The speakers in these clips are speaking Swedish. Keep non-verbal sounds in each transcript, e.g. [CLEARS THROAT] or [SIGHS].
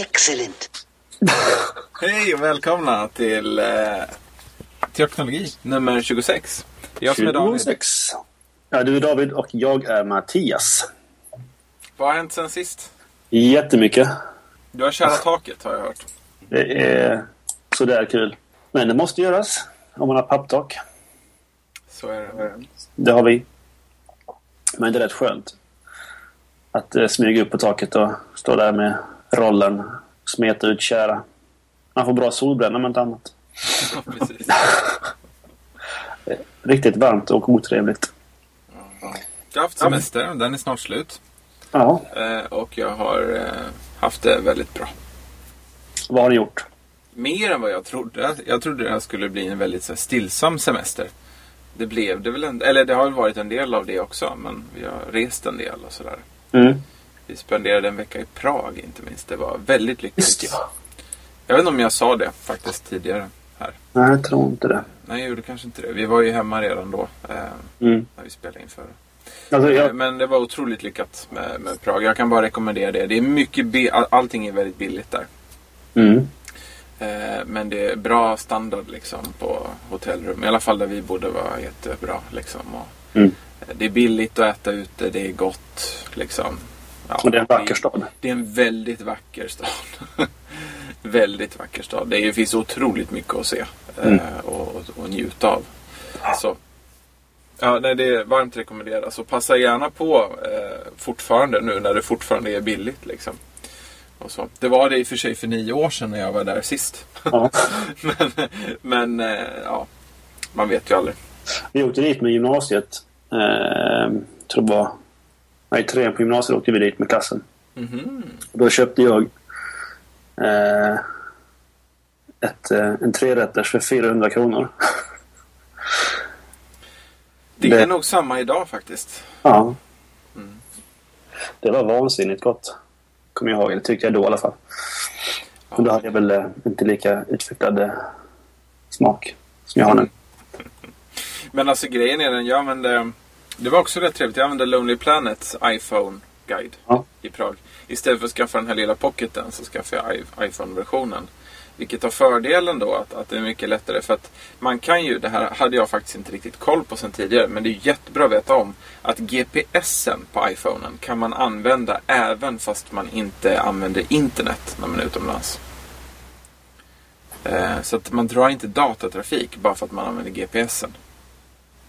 Excellent. Hej och välkomna till eh, Teknologi nummer 26. Det är jag som är David. 26. Ja, du är David och jag är Mattias. Vad har hänt sen sist? Jättemycket. Du har kärat taket har jag hört. Det är sådär kul. Men det måste göras om man har papptak. Så är det. Det har vi. Men det är rätt skönt. Att eh, smyga upp på taket och stå där med rollen. Smeta ut kära. Man får bra solbränna om inte annat. Ja, precis. [LAUGHS] Riktigt varmt och otrevligt. Jag har haft semester. Den är snart slut. Ja, Eh, och jag har eh, haft det väldigt bra. vad har ni gjort? Mer än vad jag trodde. Jag trodde det här skulle bli en väldigt så här, stillsam semester. Det blev det väl en, Eller det har väl varit en del av det också. Men vi har rest en del och sådär. Mm. Vi spenderade en vecka i Prag inte minst. Det var väldigt lyckligt. Just ja. Jag vet inte om jag sa det faktiskt tidigare här. Nej, jag tror inte det. Nej, jag gjorde kanske inte det. Vi var ju hemma redan då. Eh, Mm. när vi spelade in förra. Alltså, Eh, jag, Men det var otroligt lyckat med, med Prag. Jag kan bara rekommendera det. Det är mycket Allting är väldigt billigt där. mm. Eh, men det är bra standard liksom på hotellrum. I alla fall där vi bodde var jättebra. Liksom. Och, Mm. eh, Det är billigt att äta ute. Det är gott. Liksom. Ja, Och det är en vacker stad. Det är en väldigt vacker stad. [LAUGHS] väldigt vacker stad. Det finns otroligt mycket att se eh, Mm. och, och, och njuta av. Så. Ja, nej, det är varmt rekommenderat. Så passa gärna på eh, fortfarande nu när det fortfarande är billigt. Liksom. Och så. Det var det i och för sig för nio år sedan när jag var där sist. Ja. [LAUGHS] men men eh, ja, man vet ju aldrig. Vi åkte dit med gymnasiet. Eh, tror det var... Nej, trean på gymnasiet åkte vi dit med klassen. Mhm. Då köpte jag eh, ett, eh, en trerätters för 400 kronor. Det Det- är nog samma idag faktiskt. Ja. Mm. Det var vansinnigt gott. Kommer jag ihåg. Det tyckte jag då i alla fall. Men då hade jag väl eh, inte lika utvecklad eh, smak som jag har nu. [LAUGHS] Men alltså grejen är den, jag använde... Det var också rätt trevligt. Jag använde Lonely Planets iPhone-guide Ja. i Prag. Istället för att skaffa den här lilla pocketen så skaffade jag iPhone-versionen. Vilket har fördelen då att, att det är mycket lättare för att man kan ju, det här hade jag faktiskt inte riktigt koll på sen tidigare, men det är jättebra att veta om att GPSen på iPhonen kan man använda även fast man inte använder internet när man är utomlands. Eh, så att man drar inte datatrafik bara för att man använder GPSen.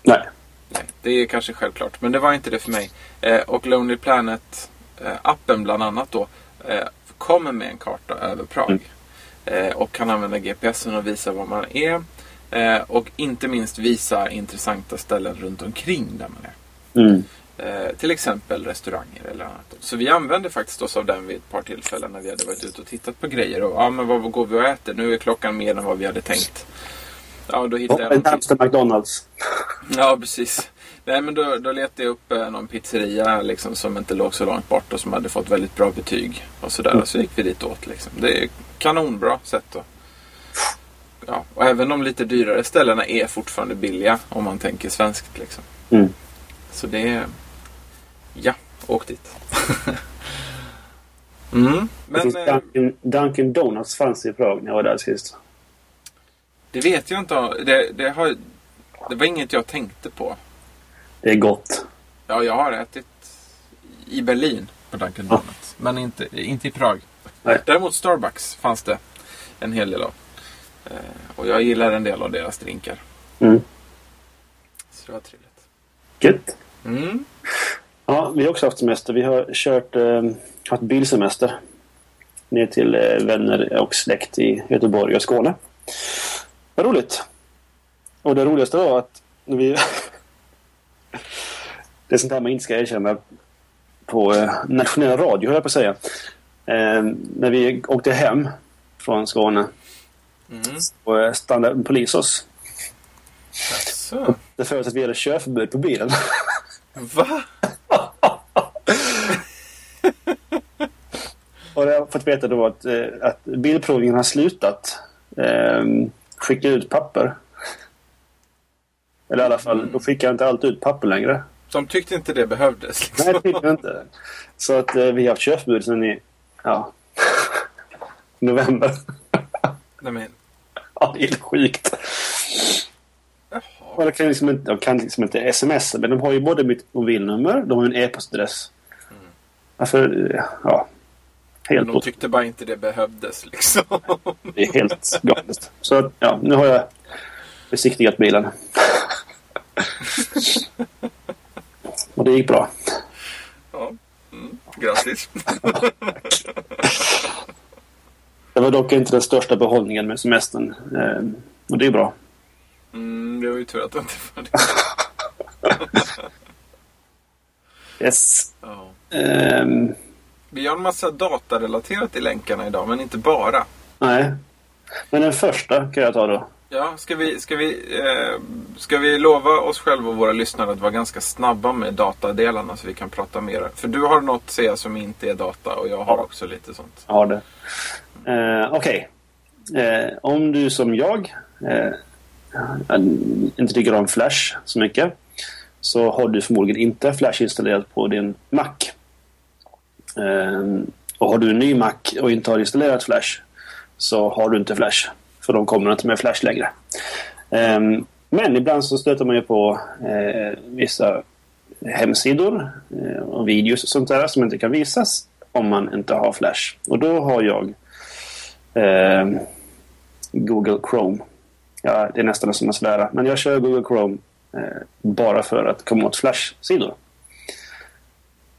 Nej. Nej, det är kanske självklart, men det var inte det för mig. Eh, och Lonely Planet-appen bland annat då eh, kommer med en karta över Prag. Mm. Eh, och kan använda GPSen och visa var man är. Eh, och inte minst visa intressanta ställen runt omkring där man är. Mm. Eh, till exempel restauranger eller annat. Så vi använde faktiskt oss av den vid ett par tillfällen när vi hade varit ute och tittat på grejer. Och ja, men vad går vi och äter? Nu är klockan mer än vad vi hade tänkt. Ja, då hittade jag närmsta McDonalds. Ja, precis. Nej, men då, då letade jag upp eh, någon pizzeria liksom, som inte låg så långt bort och som hade fått väldigt bra betyg. Och sådär. Och så gick vi dit åt. Liksom. Det är kanonbra sätt att... Ja, och även de lite dyrare ställena är fortfarande billiga om man tänker svenskt. Liksom. Mm. Så det är... Ja, åk dit. [LAUGHS] mm. Men eh, Dunkin, Dunkin Donuts fanns i Prag när jag var där sist. Det vet jag inte. Det, det, har, det var inget jag tänkte på. Det är gott. Ja, jag har ätit i Berlin på Dunkin' Ja. Donuts. Men inte, inte i Prag. Nej. Däremot Starbucks fanns det en hel del av. Eh, och jag gillar en del av deras drinkar. Mm. Så det var trevligt. Gött. Mm. Ja, vi har också haft semester. Vi har kört, eh, haft bilsemester. Ner till eh, vänner och släkt i Göteborg och Skåne. Vad roligt. Och det roligaste var att när vi... [LAUGHS] det är sånt här man inte ska erkänna på eh, nationell radio, höll jag på att säga. Eh, när vi åkte hem från Skåne Mm. och eh, stannade en polis oss. Jaså? Det förut att vi hade körförbud på bilen. [LAUGHS] Va? Och det har jag fått veta då att, eh, att bilprovningen har slutat eh, skicka ut papper. Eller i alla fall, då skickar inte allt ut papper längre. De tyckte inte det behövdes. Liksom. Nej, tydligen inte. Så att eh, vi har haft körförbud sedan i... Ja. [LAUGHS] november. Nej, men, ja, det är helt sjukt. jaha. De kan liksom inte, de kan liksom inte smsa, men de har ju både mitt mobilnummer, de har en e-postadress. Varför, ja. Helt De bort. tyckte bara inte det behövdes liksom. [LAUGHS] Det är helt galet. Så ja, nu har jag besiktigat bilen. [LAUGHS] Och det gick bra. ja. mm. Grattis. Det var dock inte den största behållningen med semestern. Eh, och det är bra. Mm, det var ju tur att det inte [LAUGHS] var det. Yes. Ja. Ehm, Vi har en massa datarelaterat i länkarna idag, men inte bara. nej. Men den första kan jag ta då. Ja, ska vi, ska, vi, eh, ska vi lova oss själva och våra lyssnare att vara ganska snabba med datadelarna så vi kan prata mer? För du har något att säga som inte är data och jag har Ja. också lite sånt. Jag har det. Eh, Okej. Eh, om du som jag eh, inte tycker om Flash så mycket så har du förmodligen inte Flash installerat på din Mac. Ehm, och har du en ny Mac och inte har installerat Flash så har du inte Flash. För de kommer inte med Flash längre. Ehm, men ibland så stöter man ju på eh, vissa hemsidor eh, och videos och sånt där som inte kan visas om man inte har Flash. Och då har jag eh, Google Chrome. Ja, det är nästan som att svära. Men jag kör Google Chrome eh, bara för att komma åt Flash-sidor.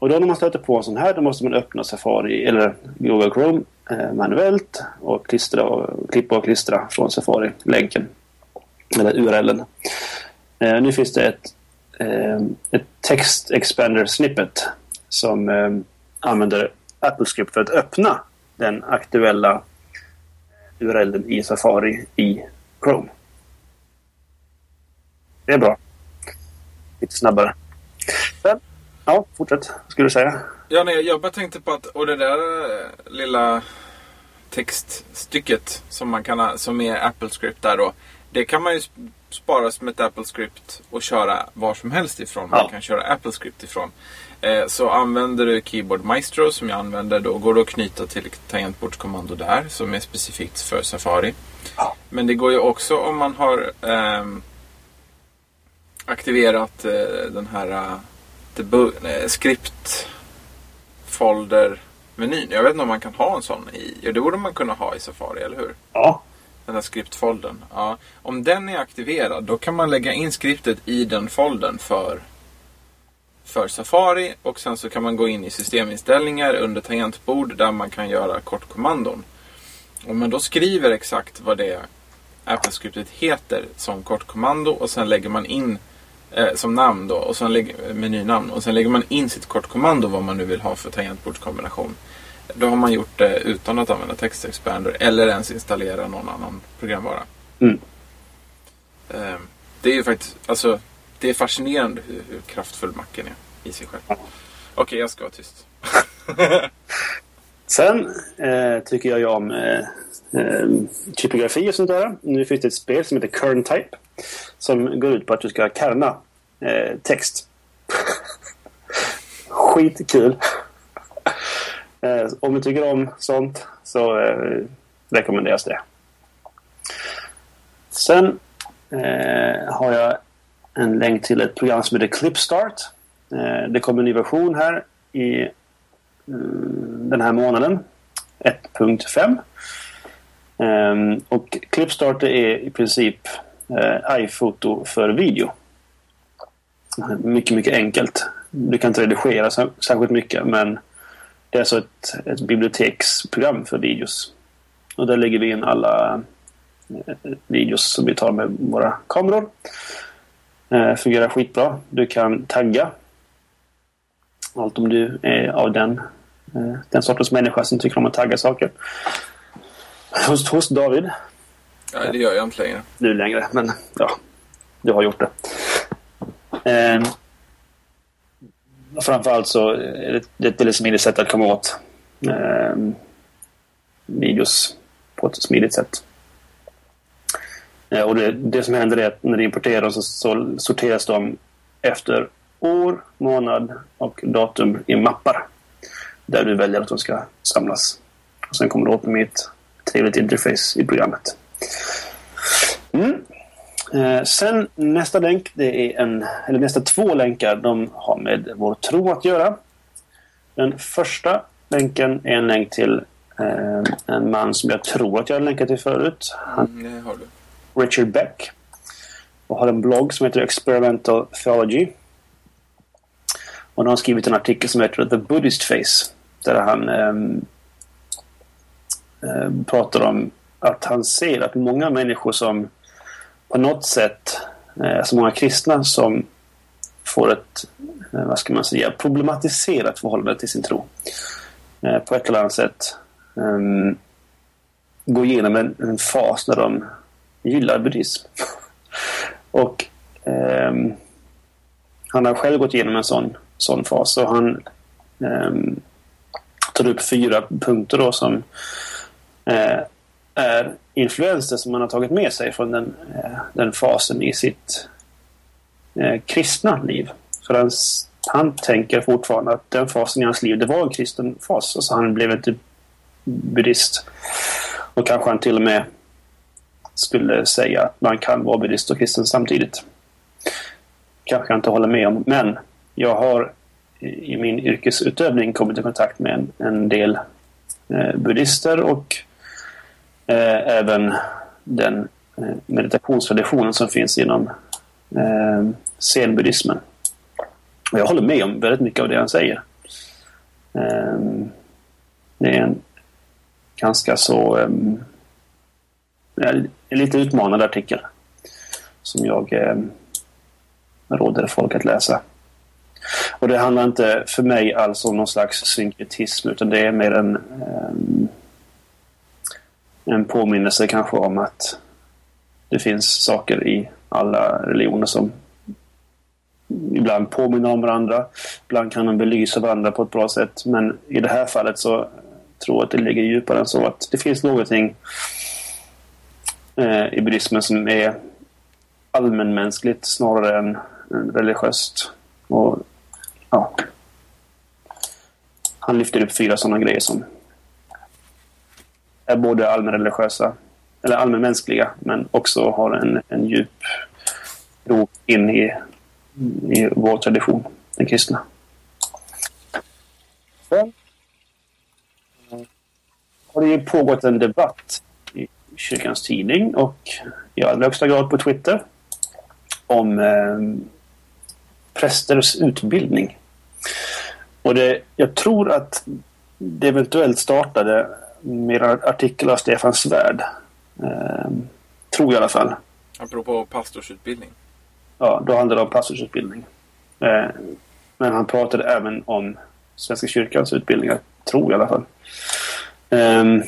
Och då när man stöter på en sån här då måste man öppna Safari eller Google Chrome eh, manuellt och klistra och klippa och klistra från Safari-länken. Eller URLen. Eh, nu finns det ett, eh, ett text expander snippet som eh, använder AppleScript för att öppna den aktuella eh, URLen i Safari i Chrome. Det är bra. Lite snabbare. Ja, fortsätt. Vad skulle du säga? Ja, nej, jag bara tänkte på att, och det där eh, lilla textstycket som man kan som är AppleScript där då. Det kan man ju sp- spara som ett AppleScript och köra var som helst ifrån. Man Ja. kan köra AppleScript ifrån. Eh, så använder du Keyboard Maestro som jag använder då går det att knyta till tangentbordskommando där som är specifikt för Safari. Ja. Men det går ju också om man har ehm, aktiverat eh, den här eh, debu- eh, script folder-menyn. Jag vet inte om man kan ha en sån i... Ja, det borde man kunna ha i Safari, eller hur? Ja. Den här skriptfoldern. Ja. Om den är aktiverad, då kan man lägga in skriptet i den foldern för, för Safari. Och sen så kan man gå in i systeminställningar under tangentbord där man kan göra kortkommandon. Om man då skriver exakt vad det Apple-skriptet heter som kortkommando och sen lägger man in eh, som namn då och sen lägger, menynamn och sen lägger man in sitt kortkommando vad man nu vill ha för tangentbordskombination. Då har man gjort det utan att använda Text Expander eller ens installera någon annan programvara. Mm. Eh, Det är ju faktiskt, alltså det är fascinerande hur, hur kraftfull macken är i sig själv. Okej, jag ska vara tyst. [LAUGHS] Sen eh, tycker jag ju om eh, eh, typografi och sånt där. Nu finns det ett spel som heter Kern Type. Som går ut på att du ska kerna eh, text. [LAUGHS] Skitkul. [LAUGHS] Eh, om du tycker om sånt så eh, rekommenderas det. Sen eh, har jag en länk till ett program som heter Clipstart. Eh, det kommer en ny version här i Mm, den här månaden. 1.5. Ehm, och Clipstarter är i princip eh, iPhoto för video. Mycket, mycket enkelt. Du kan inte redigera särskilt mycket men det är alltså ett, ett biblioteksprogram för videos. Och där lägger vi in alla eh, videos som vi tar med våra kameror. Eh, fungerar skitbra. Du kan tagga allt om du är av den, den sortens människa som tycker om att tagga saker. Hos, hos David, Ja, det gör jag inte längre. nu längre, men ja, du har gjort det. Eh, framförallt så är det, ett väldigt smidigt sätt att komma åt eh, videos på ett smidigt sätt. Eh, och det, det som händer är att när du importerar dem så, så sorteras de efter år, månad och datum i mappar. Där du väljer att de ska samlas. Och sen kommer du åt dem i ett trevligt interface i programmet. Mm. Eh, sen nästa länk, det är en, eller nästa två länkar, de har med vår tro att göra. Den första länken är en länk till eh, en man som jag tror att jag har länkat till förut. Han, Mm, det har du. Richard Beck. Och har en blogg som heter Experimental Theology. Och han har skrivit en artikel som heter The Buddhist Face. Där han eh, pratar om att han ser att många människor som på något sätt, eh, alltså många kristna som får ett, eh, vad ska man säga, problematiserat förhållande till sin tro. Eh, på ett eller annat sätt. eh, går igenom en, en fas när de gillar buddhism. [LAUGHS] och ehm, han har själv gått igenom en sån, sån fas och han ehm, tar upp fyra punkter då som eh, är influenser som man har tagit med sig från den, eh, den fasen i sitt eh, kristna liv. För han, han tänker fortfarande att den fasen i hans liv, det var en kristen fas. Alltså han blev inte buddhist. Och kanske han till och med skulle säga att man kan vara buddhist och kristen samtidigt. Kanske jag inte håller med om, men jag har i min yrkesutövning kommit i kontakt med en, en del eh, buddhister och eh, även den eh, meditationstraditionen som finns inom eh, zenbuddhismen. Och jag håller med om väldigt mycket av det han säger. Eh, det är en ganska så eh, en lite utmanande artikel som jag eh, råder folk att läsa. Och det handlar inte för mig alls om någon slags synkretism utan det är mer en, eh, en påminnelse kanske om att det finns saker i alla religioner som ibland påminner om varandra. Ibland kan de belysa varandra på ett bra sätt. Men i det här fallet så tror jag att det ligger djupare än så. Att det finns någonting eh, i buddhismen som är allmänmänskligt snarare än, än religiöst. Och, ja. Han lyfter upp fyra sådana grejer som är både allmänreligiösa eller allmänmänskliga men också har en, en djup rot in i, i vår tradition, den kristna. Sen eh, har det ju pågått en debatt i Kyrkans Tidning och i allra högsta grad på Twitter om eh, prästers utbildning. Och det, jag tror att det eventuellt startade med en artikel av Stefan Svärd. Eh, tror jag i alla fall. Apropå pastorsutbildning. Ja, då handlade det om pastorsutbildning. Eh, men han pratade även om Svenska kyrkans utbildningar, tror jag i alla fall. Eh,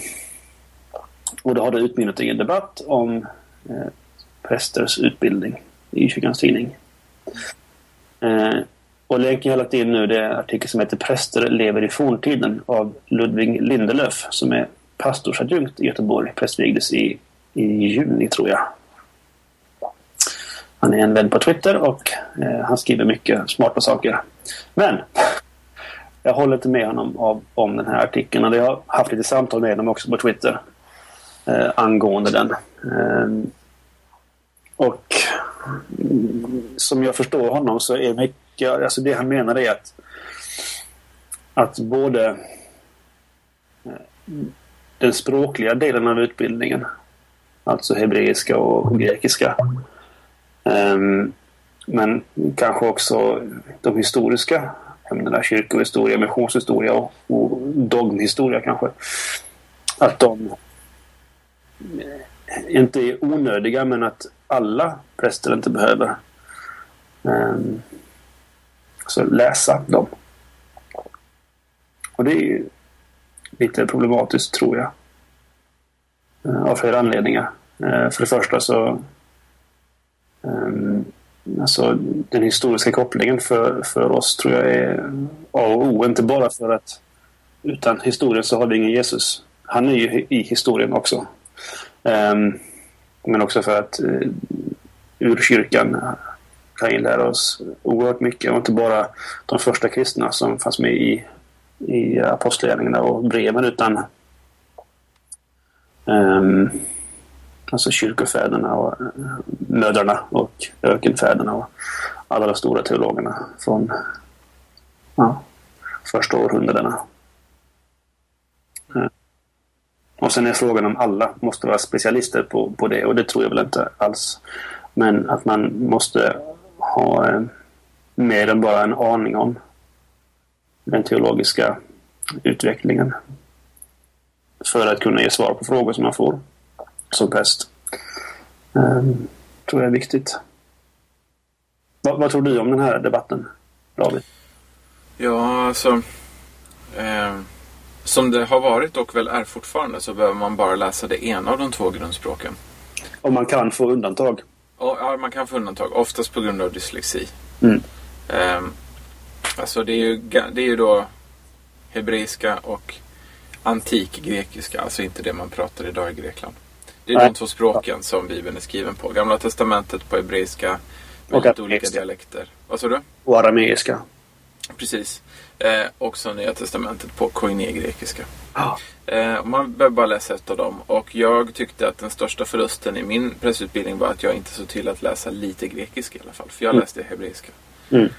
och då har det utmynnat i en debatt om eh, prästers utbildning i Kyrkans Tidning. Eh, och länken jag har lagt in nu det är en artikel som heter Präster lever i forntiden av Ludvig Lindelöf som är pastorsadjunkt i Göteborg. Prästvigdes i, i juni tror jag. Han är en vän på Twitter och eh, han skriver mycket smarta saker. Men jag håller inte med honom av, om den här artikeln och jag har haft lite samtal med honom också på Twitter eh, angående den. Eh, och som jag förstår honom så är mycket, alltså det han menar är att att både eh, den språkliga delen av utbildningen, alltså hebreiska och grekiska, ehm, men kanske också de historiska ämnena, kyrkohistoria, missionshistoria och, och dogmhistoria kanske, att de eh, inte är onödiga men att alla präster inte behöver um, så läsa dem. Och det är ju lite problematiskt tror jag. Uh, av flera anledningar. Uh, för det första så um, alltså den historiska kopplingen för, för oss tror jag är A och O. Inte bara för att utan historien så har vi ingen Jesus. Han är ju i historien också. Um, men också för att eh, ur kyrkan kan ju lära oss oerhört mycket. Och inte bara de första kristna som fanns med i, i apostlagärningarna och breven utan Um, alltså kyrkofäderna och eh, mödrarna och ökenfäderna och alla de stora teologerna från ja, första århundradena. Uh, och sen är frågan om alla måste vara specialister på, på det och det tror jag väl inte alls. Men att man måste ha eh, mer än bara en aning om den teologiska utvecklingen för att kunna ge svar på frågor som man får som präst. Ehm, tror jag är viktigt. Vad, vad tror du om den här debatten, David? Ja, alltså... Eh, som det har varit och väl är fortfarande så behöver man bara läsa det ena av de två grundspråken. Och man kan få undantag? Och, ja, man kan få undantag. Oftast på grund av dyslexi. Mm. Eh, alltså det är, ju, det är ju då hebreiska och antik grekiska, alltså inte det man pratar idag i Grekland. Det är Nej. de två språken som Bibeln är skriven på. Gamla testamentet på hebreiska, väldigt olika dialekter. Vad sa du? Och arameiska. Precis. Eh, också Nya Testamentet på koiné-grekiska. Ah. Eh, man behöver bara läsa ett av dem. Och jag tyckte att den största förlusten i min pressutbildning var att jag inte såg till att läsa lite grekiska i alla fall. För jag mm. läste hebreiska. Mm.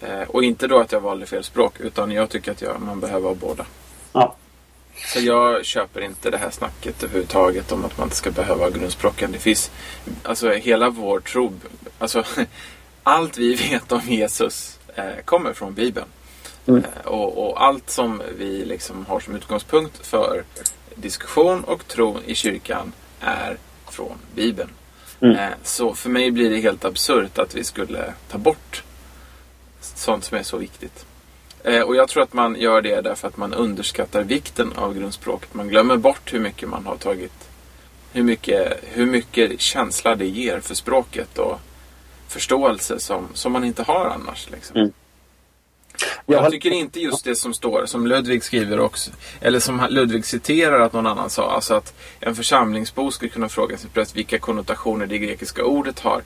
Eh, och inte då att jag valde fel språk, utan jag tycker att jag, man behöver ha båda. Ja. Så jag köper inte det här snacket överhuvudtaget om att man inte ska behöva grundspråken. Det finns, alltså hela vår tro, alltså [LAUGHS] allt vi vet om Jesus eh, kommer från Bibeln. Mm. Och, och, allt som vi liksom har som utgångspunkt för diskussion och tro i kyrkan är från Bibeln. Mm. Eh, så för mig blir det helt absurt att vi skulle ta bort sånt som är så viktigt. Eh, och jag tror att man gör det därför att man underskattar vikten av grundspråket. Man glömmer bort hur mycket man har tagit, hur mycket, hur mycket känsla det ger för språket och förståelse som, som man inte har annars. Liksom. Mm. Jag tycker inte just det som står, som Ludvig skriver också, eller som Ludvig citerar att någon annan sa, alltså att en församlingsbo skulle kunna fråga sin präst vilka konnotationer det grekiska ordet har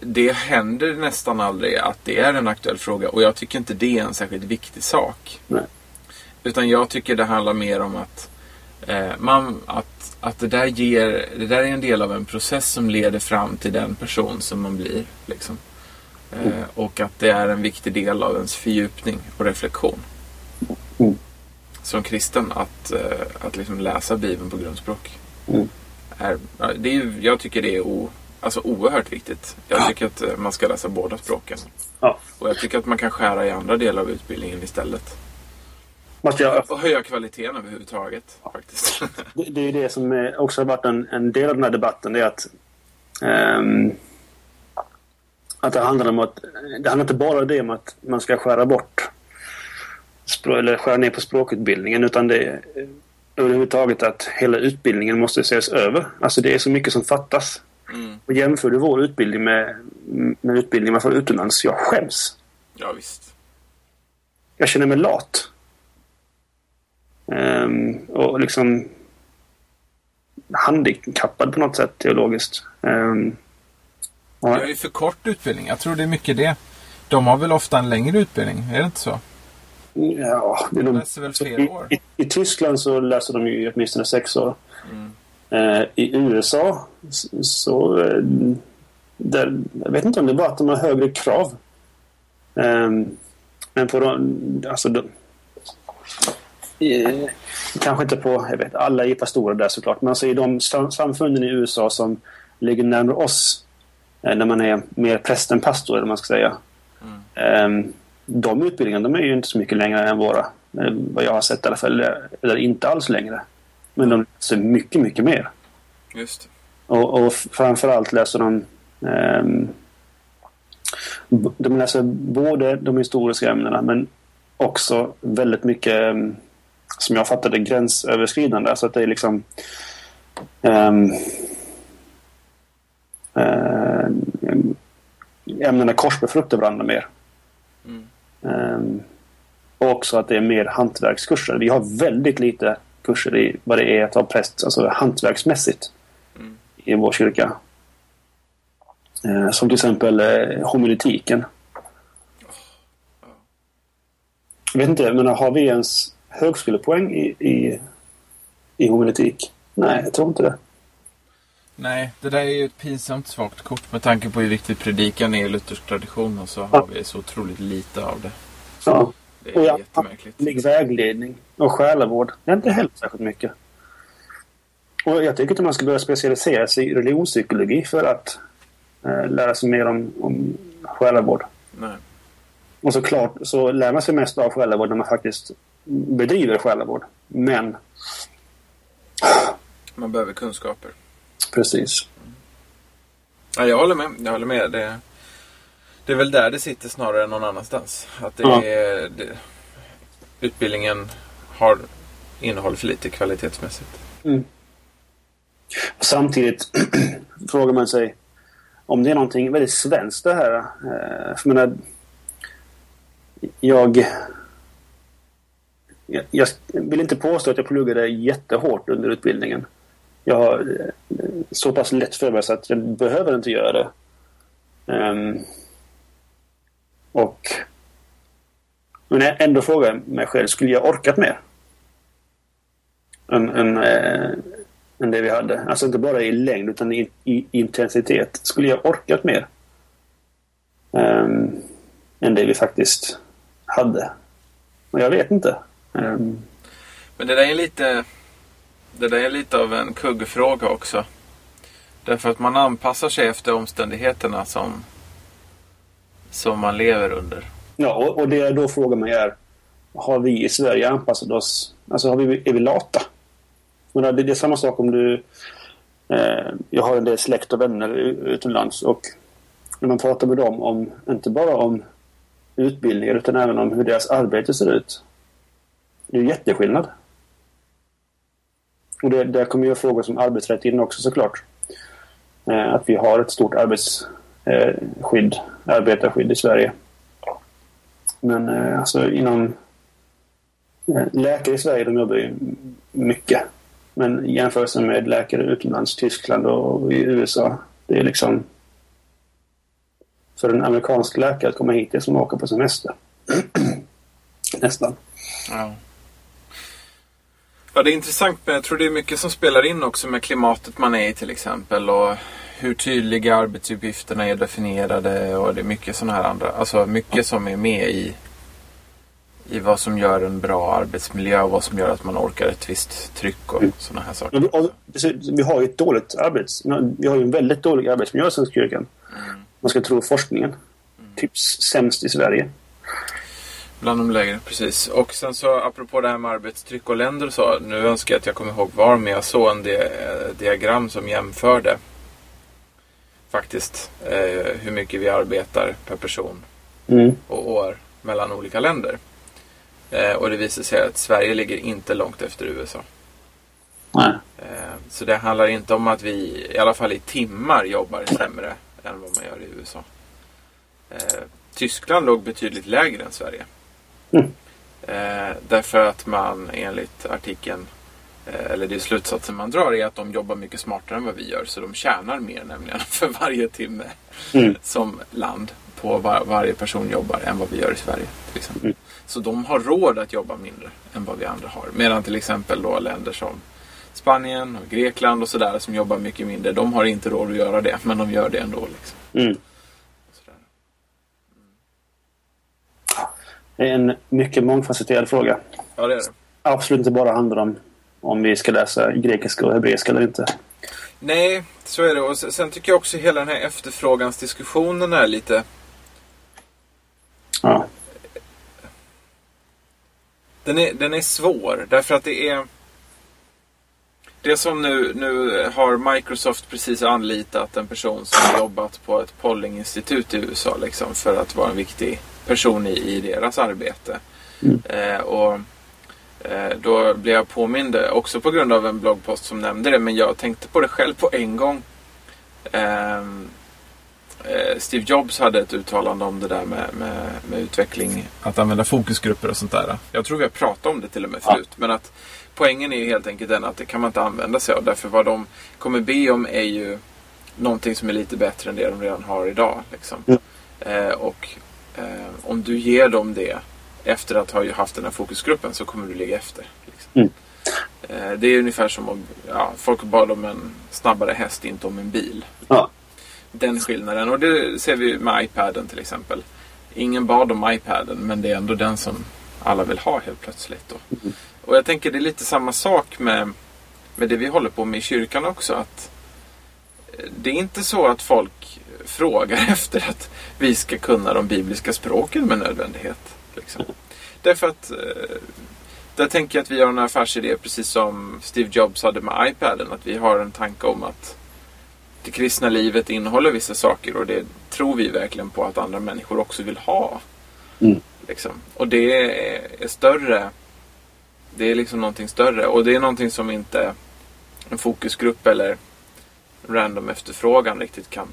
det händer nästan aldrig att det är en aktuell fråga och jag tycker inte det är en särskilt viktig sak. Nej. Utan jag tycker det handlar mer om att, eh, man, att, att det, där ger, det där är en del av en process som leder fram till den person som man blir. Liksom. Mm. Och att det är en viktig del av ens fördjupning och reflektion. Mm. Som kristen, att, eh, att liksom läsa Bibeln på grundspråk. Mm. Är, det är, jag tycker det är o, alltså oerhört viktigt. Jag tycker att eh, man ska läsa båda språken. Ja. Och jag tycker att man kan skära i andra delar av utbildningen istället. Jag... Och höja kvaliteten överhuvudtaget. Faktiskt. [LAUGHS] Det, det är det som också har varit en, en, del av den här debatten. Det är att, um, att det handlar om att det handlar inte bara det om att man ska skära bort eller skära ner på språkutbildningen utan det är överhuvudtaget att hela utbildningen måste ses över. Alltså det är så mycket som fattas. Mm. Och jämför du vår utbildning med, med utbildning man får utomlands, jag skäms. Ja, visst. Jag känner mig lat. Um, och liksom handikappad på något sätt teologiskt. Um. Det är ju för kort utbildning. Jag tror det är mycket det. De har väl ofta en längre utbildning, är det inte så? Ja, det är de läser väl fler år? I, i, I, Tyskland så läser de ju åtminstone sex år. Mm. Eh, I USA så... Eh, där, jag vet inte om det är bara att de har högre krav. Eh, men på de... Alltså de, eh, kanske inte på... Jag vet, alla är stora där såklart. Men alltså i de samfunden i USA som ligger närmare oss när man är mer präst än pastor, eller man ska säga. Mm. Ehm, de utbildningarna de är ju inte så mycket längre än våra. Eh, vad jag har sett i alla fall. Eller inte alls längre. Men de läser mycket, mycket mer. Just och, och framförallt läser de um, de läser både de historiska ämnena men också väldigt mycket um, som jag fattade gränsöverskridande. Så att det är liksom um, uh, ämnena korsbefruktar varandra mer. Mm. Um, och också att det är mer hantverkskurser. Vi har väldigt lite kurser i vad det är att vara präst, alltså hantverksmässigt mm. i vår kyrka. Eh, som till exempel eh, homiletiken. Jag vet inte, men har vi ens högskolepoäng i, i, i homiletik? Nej, jag tror inte det. Nej, det där är ju ett pinsamt svagt kort med tanke på hur viktigt predikan är i luthersk tradition och så har vi så otroligt lite av det. Ja. Det Och är ja, jättemärkligt. vägledning och själavård. Det är inte heller särskilt mycket. Och jag tycker inte man ska börja specialisera sig i religionspsykologi för att eh, lära sig mer om, om själavård. Nej. Och såklart så lär man sig mest av själavård när man faktiskt bedriver själavård. Men Man behöver kunskaper. Precis. Ja, jag håller med. Jag håller med. Det, det är väl där det sitter snarare än någon annanstans. Att det Ja. är, det, utbildningen har innehåll för lite kvalitetsmässigt. Samtidigt [CLEARS THROAT] frågar man sig om det är någonting väldigt svenskt det här. Eh, För menar, jag, jag vill inte påstå att jag pluggade jättehårt under utbildningen. Jag har eh, så pass lätt för mig så att jag behöver inte göra det. Um, och men jag ändå frågar mig själv, skulle jag orkat mer? Än, än, äh, än det vi hade. Alltså inte bara i längd utan i, i intensitet. Skulle jag orkat mer? Um, än det vi faktiskt hade. Och jag vet inte. Um, Men det där är lite, det där är lite av en kuggfråga också. Därför att man anpassar sig efter omständigheterna som, som man lever under. ja, och, och det då frågar man är Har vi i Sverige anpassat oss? Alltså har vi, är vi lata? Men det, det är samma sak om du... Eh, jag har en del släkt och vänner utomlands och när man pratar med dem om, inte bara om utbildningar utan även om hur deras arbete ser ut. Det är ju jätteskillnad. Och det, där kommer ju frågor som arbetsrätt in också såklart. Eh, att vi har ett stort arbetsskydd, eh, arbetarskydd i Sverige. Men eh, alltså inom... Eh, läkare i Sverige de jobbar ju mycket. Men i jämförelse med läkare utomlands, Tyskland och i USA. Det är liksom... För en amerikansk läkare att komma hit det är som att åka på semester. [CLEARS THROAT] Nästan. Ja. Ja, det är intressant men jag tror det är mycket som spelar in också med klimatet man är i till exempel. Och hur tydliga arbetsuppgifterna är definierade och det är mycket sådana här andra. Alltså mycket som är med i, i vad som gör en bra arbetsmiljö och vad som gör att man orkar ett visst tryck och sådana här saker. Vi- har ju ett dåligt arbets... Vi har ju en väldigt dålig arbetsmiljö i Svenska kyrkan. Man ska tro forskningen. Typ sämst i Sverige. Bland de lägre, precis. Och sen så apropå det här med arbetstryck och länder och så. Nu önskar jag att jag kommer ihåg var, men jag såg en di- eh, diagram som jämförde faktiskt eh, hur mycket vi arbetar per person Mm. och år mellan olika länder. Eh, och det visar sig att Sverige ligger inte långt efter USA. Nej. Eh, så det handlar inte om att vi, i alla fall i timmar, jobbar sämre än vad man gör i USA. Eh, Tyskland låg betydligt lägre än Sverige. Mm. Eh, därför att man enligt artikeln, eh, eller det slutsatsen man drar, är att de jobbar mycket smartare än vad vi gör. Så de tjänar mer nämligen [LAUGHS] för varje timme Mm. som land på var, varje person jobbar än vad vi gör i Sverige. Till exempel. Mm. Så de har råd att jobba mindre än vad vi andra har. Medan till exempel då länder som Spanien och Grekland och sådär som jobbar mycket mindre. De har inte råd att göra det, men de gör det ändå. Liksom. Mm. Sådär. Det är en mycket mångfacetterad fråga. Ja, det är det. Absolut inte bara handlar om om vi ska läsa grekiska och hebreiska eller inte. Nej, så är det. Och sen tycker jag också hela den här efterfrågansdiskussionen är lite... Ja. Den är, den är svår därför att det är... Det som nu, nu har Microsoft precis anlitat en person som jobbat på ett pollinginstitut i USA liksom, för att vara en viktig person i, i deras arbete. Mm. Eh, och eh, Då blev jag påmind, också på grund av en bloggpost som nämnde det, men jag tänkte på det själv på en gång. Ehm, eh, Steve Jobs hade ett uttalande om det där med, med, med utveckling, att använda fokusgrupper och sånt där. Jag tror vi har pratat om det till och med Ja. förut. Men att poängen är ju helt enkelt den att det kan man inte använda sig av. Därför vad de kommer be om är ju någonting som är lite bättre än det de redan har idag. Liksom. Ja. Eh, och eh, om du ger dem det efter att ha haft den här fokusgruppen så kommer du ligga efter. Liksom. Eh, det är ungefär som om ja, folk bad om en snabbare häst, inte om en bil. Ja. Den skillnaden. Och det ser vi med iPaden till exempel. Ingen bad om iPaden men det är ändå den som alla vill ha helt plötsligt. Då. Mm. Och jag tänker det är lite samma sak med, med det vi håller på med i kyrkan också. att eh, Det är inte så att folk frågar [LAUGHS] efter att vi ska kunna de bibliska språken med nödvändighet. Liksom. Därför att eh, där tänker jag att vi har en affärsidé precis som Steve Jobs hade med iPaden. Att vi har en tanke om att det kristna livet innehåller vissa saker och det tror vi verkligen på att andra människor också vill ha. Mm. Liksom. Och det är, är större. Det är liksom någonting större och det är någonting som inte en fokusgrupp eller random efterfrågan riktigt kan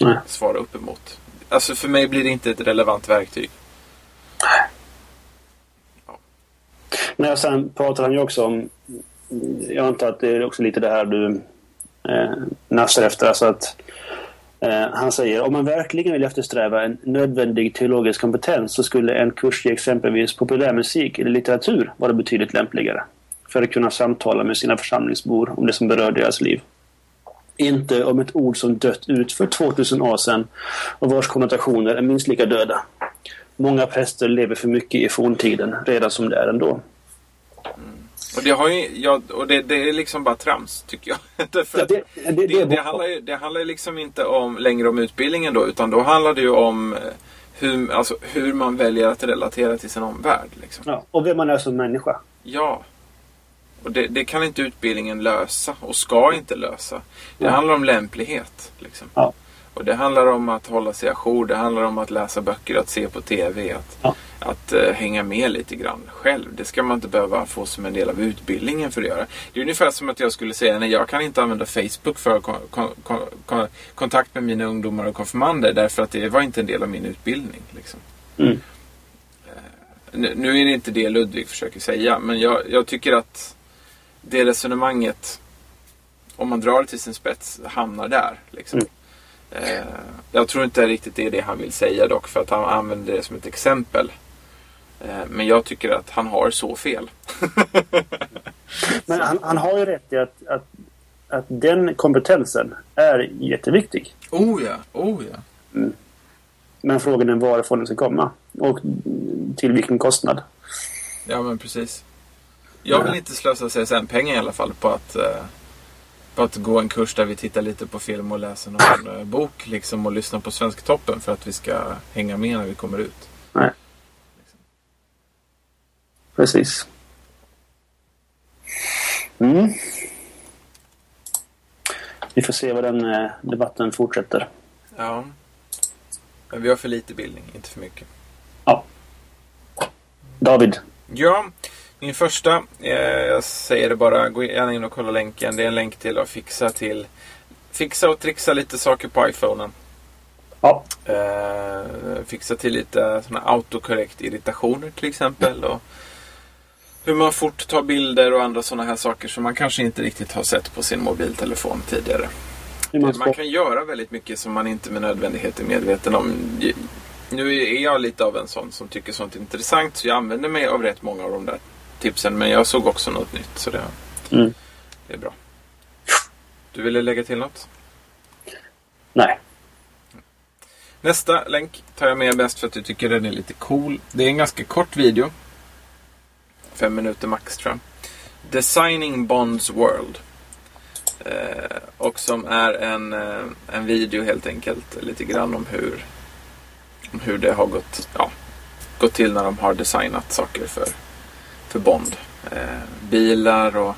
Nej. svara upp emot. Alltså för mig blir det inte ett relevant verktyg. Nej, och sen pratar han ju också om... Jag antar att det är också lite det här du eh, nafsar efter. Alltså att, eh, han säger om man verkligen vill eftersträva en nödvändig teologisk kompetens så skulle en kurs i exempelvis populärmusik eller litteratur vara betydligt lämpligare. För att kunna samtala med sina församlingsbor om det som berör deras liv. Inte om ett ord som dött ut för 2000 år sedan och vars konnotationer är minst lika döda. Många präster lever för mycket i forntiden redan som det är ändå. Och det, har ju, ja, och det, det är liksom bara trams tycker jag. [LAUGHS] Därför Ja, det, det, det, det, handlar ju, det handlar liksom inte om, längre om utbildningen då utan då handlar det ju om eh, hur, alltså, hur man väljer att relatera till sin omvärld. Liksom. Ja, och vem man är som människa. Ja. Och det, det kan inte utbildningen lösa och ska inte lösa. Det Ja. handlar om lämplighet. Liksom. Ja. Och det handlar om att hålla sig ajour. Det handlar om att läsa böcker, att se på TV. Att, Ja. att eh, hänga med lite grann själv. Det ska man inte behöva få som en del av utbildningen för att göra. Det är ungefär som att jag skulle säga nej jag kan inte använda Facebook för kon, kon, kon, kon, kontakt med mina ungdomar och konfirmander. Därför att det var inte en del av min utbildning. Liksom. Mm. Nu nu är det inte det Ludvig försöker säga, men jag, jag tycker att det resonemanget, om man drar det till sin spets, hamnar där. Liksom. Mm. Eh, jag tror inte riktigt det är det han vill säga dock, för att han använder det som ett exempel. Eh, men jag tycker att han har så fel. Men [LAUGHS] han, han har ju rätt i att, att, att den kompetensen är jätteviktig. Oh ja, oh ja. Men frågan är varifrån den ska komma. Och till vilken kostnad. Ja men precis. Jag vill inte slösa CSN-pengar i alla fall på att, eh, på att gå en kurs där vi tittar lite på film och läser någon eh, bok liksom och lyssnar på Svensktoppen för att vi ska hänga med när vi kommer ut. Nej. Precis. Mm. Vi får se vad den eh, debatten fortsätter. Ja. Men vi har för lite bildning, inte för mycket. Ja. David. Ja, min första, eh, jag säger det bara, gå gärna in och kolla länken. Det är en länk till att fixa till Fixa och trixa lite saker på iPhonen. Ja. Eh, fixa till lite såna autokorrekt irritationer till exempel. Och hur man fort tar bilder och andra sådana här saker som man kanske inte riktigt har sett på sin mobiltelefon tidigare. Man kan göra väldigt mycket som man inte med nödvändighet är medveten om. Nu är jag lite av en sån som tycker sånt är intressant så jag använder mig av rätt många av de där tipsen. Men jag såg också något nytt så det, Mm. det är bra. Du ville lägga till något? Nej. Nästa länk tar jag med mest för att jag tycker den är lite cool. Det är en ganska kort video. Fem minuter max tror jag. Designing Bonds World. Eh, och som är en, eh, en video helt enkelt lite grann om hur, om hur det har gått, ja, gått till när de har designat saker för, för Bond. Eh, bilar och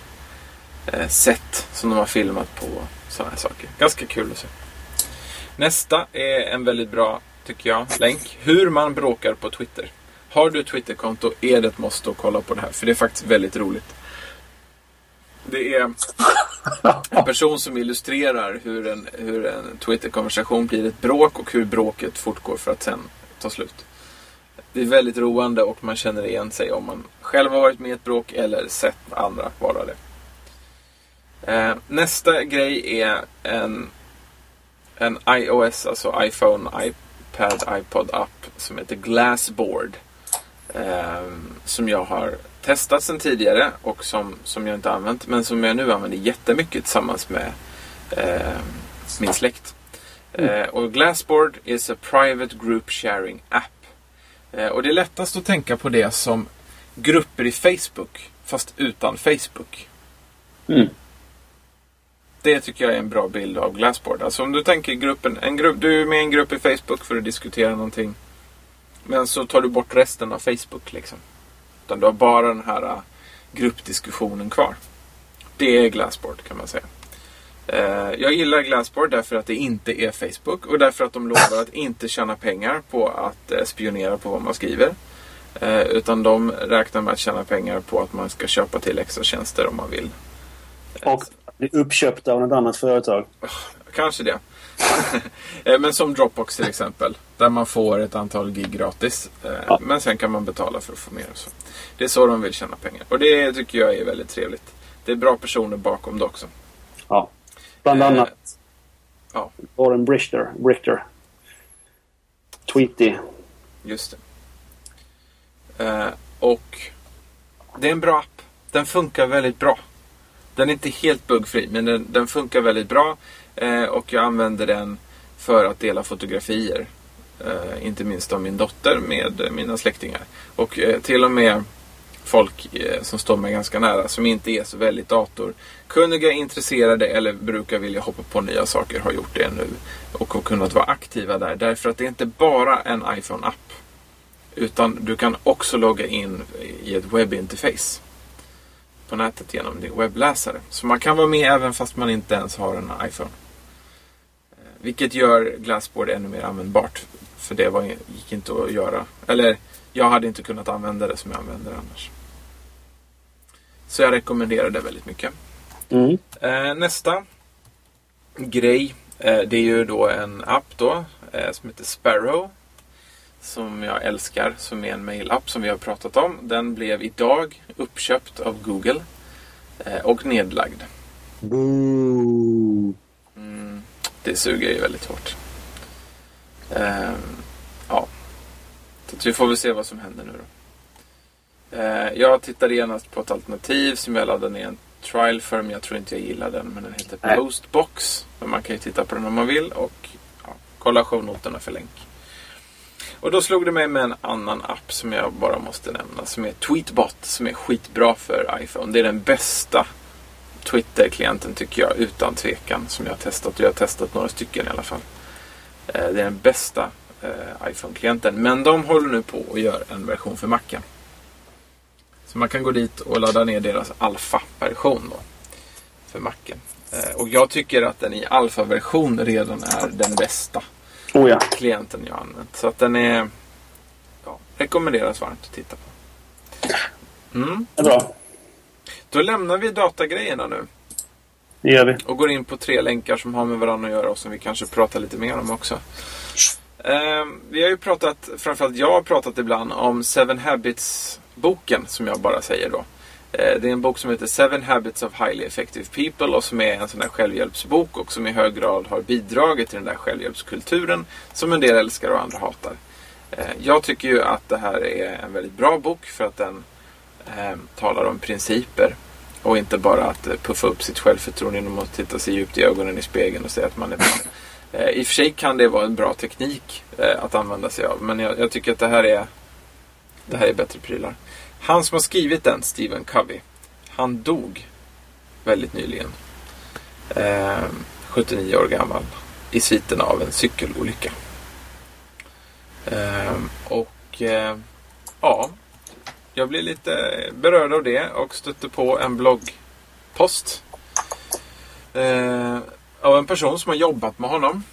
eh, set som de har filmat på. Sådana här saker. Ganska kul att se. Nästa är en väldigt bra, tycker jag, länk. Hur man bråkar på Twitter. Har du ett Twitterkonto är det ett måste att kolla på det här. För det är faktiskt väldigt roligt. Det är en person som illustrerar hur en, hur en Twitter-konversation blir ett bråk och hur bråket fortgår för att sen ta slut. Det är väldigt roande och man känner igen sig om man själv har varit med i ett bråk eller sett andra vara det. Eh, nästa grej är en, en iOS, alltså iPhone, iPad, iPod app som heter Glassboard. Eh, som jag har testat sedan tidigare och som, som jag inte använt men som jag nu använder jättemycket tillsammans med eh, min släkt. Eh, och Glassboard is a private group sharing app. Eh, och det är lättast att tänka på det som grupper i Facebook fast utan Facebook. Mm. Det tycker jag är en bra bild av Glassboard. Alltså om du tänker gruppen, en grupp, du är med i en grupp i Facebook för att diskutera någonting. Men så tar du bort resten av Facebook liksom. Utan du har bara den här uh, gruppdiskussionen kvar. Det är Glassboard kan man säga. Uh, jag gillar Glassboard därför att det inte är Facebook och därför att de lovar att inte tjäna pengar på att uh, spionera på vad man skriver. Uh, utan de räknar med att tjäna pengar på att man ska köpa till extra tjänster om man vill. Och bli uppköpta av något annat företag. Kanske det. [LAUGHS] Eh, men som Dropbox till exempel. Där man får ett antal gig gratis. Eh, Ja. Men sen kan man betala för att få mer. och Så. Det är så de vill tjäna pengar. Och det tycker jag är väldigt trevligt. Det är bra personer bakom det också. Ja. Bland Eh, annat ja. Warren Brichter. Brichter. Tweety. Just det. Eh, och det är en bra app. Den funkar väldigt bra. Den är inte helt buggfri, men den, den funkar väldigt bra. Eh, och jag använder den för att dela fotografier. Eh, inte minst av min dotter med eh, mina släktingar. Och eh, till och med folk eh, som står mig ganska nära som inte är så väldigt datorkunniga, intresserade eller brukar vilja hoppa på nya saker har gjort det nu. Och har kunnat vara aktiva där. Därför att det är inte bara en iPhone-app. Utan du kan också logga in i ett webbinterface på nätet genom din webbläsare. Så man kan vara med även fast man inte ens har en iPhone. Eh, vilket gör Glassboard ännu mer användbart. För det var, gick inte att göra. Eller jag hade inte kunnat använda det som jag använder annars. Så jag rekommenderar det väldigt mycket. Mm. Eh, nästa grej. Eh, det är ju då en app då. Eh, som heter Sparrow. Som jag älskar. Som är en mailapp som vi har pratat om. Den blev idag uppköpt av Google. Och nedlagd. Mm, det suger ju väldigt hårt. Så vi får väl se vad som händer nu då. Eh, jag tittade genast på ett alternativ som jag laddade ner en trial för. Men jag tror inte jag gillar den. Men den heter Nej. Postbox. Men man kan ju titta på den om man vill. Och ja, kolla shownoterna för länk. Och då slog det mig med en annan app som jag bara måste nämna. Som är Tweetbot. Som är skitbra för iPhone. Det är den bästa Twitter-klienten tycker jag utan tvekan. Som jag har testat. Och jag har testat några stycken i alla fall. Eh, Det är den bästa iPhone-klienten. Men de håller nu på och gör en version för Macen. Så man kan gå dit och ladda ner deras alfa-version. För Macen. Eh, Och jag tycker att den i alfa-version redan är den bästa Oh ja. klienten jag använt. Så att den är... Ja, rekommenderas varmt att titta på. Mm. Det är bra. Då lämnar vi datagrejerna nu. Det gör vi. och går in på tre länkar som har med varandra att göra och som vi kanske pratar lite mer om också. Eh, vi har ju pratat, framförallt jag har pratat ibland om Seven Habits-boken som jag bara säger då. Eh, det är en bok som heter Seven Habits of Highly Effective People och som är en sån där självhjälpsbok och som i hög grad har bidragit till den där självhjälpskulturen som en del älskar och andra hatar. Eh, jag tycker ju att det här är en väldigt bra bok för att den eh, talar om principer och inte bara att eh, puffa upp sitt självförtroende genom att titta sig djupt i ögonen i spegeln och säga att man är bra. Eh, I och för sig kan det vara en bra teknik eh, att använda sig av. Men jag, jag tycker att det här är det här är bättre prylar. Han som har skrivit den, Stephen Covey, han dog väldigt nyligen. Eh, 79 år gammal. I sviten av en cykelolycka. Eh, och eh, ja, jag blev lite berörd av det och stötte på en bloggpost. Eh, av en person som har jobbat med honom.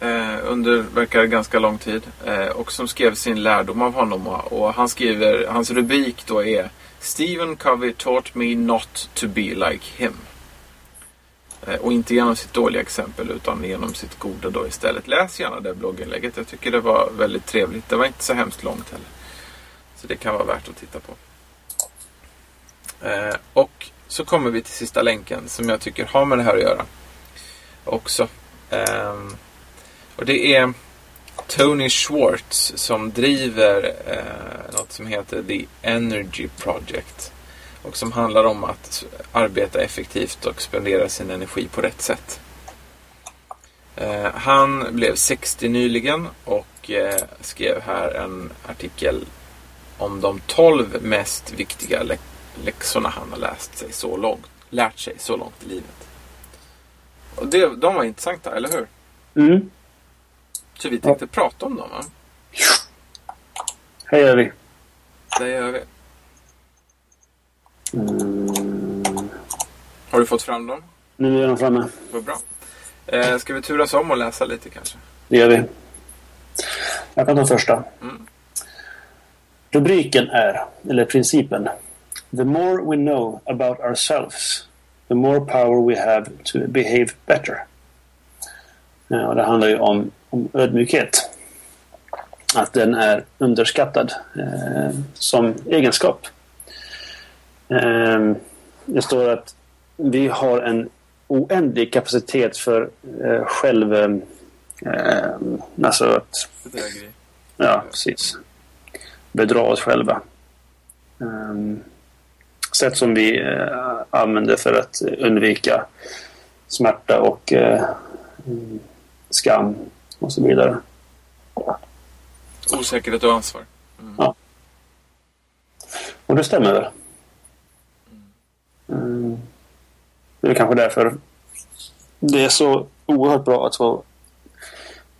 Eh, under, verkar ganska lång tid. Eh, och som skrev sin lärdom av honom. Och, och han skriver, hans rubrik då är Stephen Covey taught me not to be like him. Eh, och inte genom sitt dåliga exempel utan genom sitt goda då istället. Läs gärna det blogginlägget. Jag tycker det var väldigt trevligt. Det var inte så hemskt långt heller. Så det kan vara värt att titta på. Eh, och så kommer vi till sista länken som jag tycker har med det här att göra. Också. Um, och det är Tony Schwartz som driver uh, något som heter The Energy Project. Och som handlar om att arbeta effektivt och spendera sin energi på rätt sätt. Uh, han blev 60 nyligen och uh, skrev här en artikel om de 12 mest viktiga lä läxorna han har läst sig så långt, lärt sig så långt i livet. Och det, de var intressanta, eller hur? Mm. Så vi tänkte prata om dem, va? Här gör vi. Det gör vi. Mm. Har du fått fram dem? Nu är de framme. Vad bra. Eh, ska vi turas om och läsa lite kanske? Det gör vi. Jag kan ta första. Mm. Rubriken är, eller principen. The more we know about ourselves, the more power we have to behave better. Ja, och det handlar ju om, om ödmjukhet. Att den är underskattad eh, som egenskap. Eh, det står att vi har en oändlig kapacitet för eh, själv... Eh, alltså att... Ja, precis. Bedra oss själva. Um, sätt som vi uh, använder för att undvika smärta och uh, skam och så vidare. Osäkerhet och ansvar. Mm. Ja. Och det stämmer väl. Mm. Det är kanske därför det är så oerhört bra att få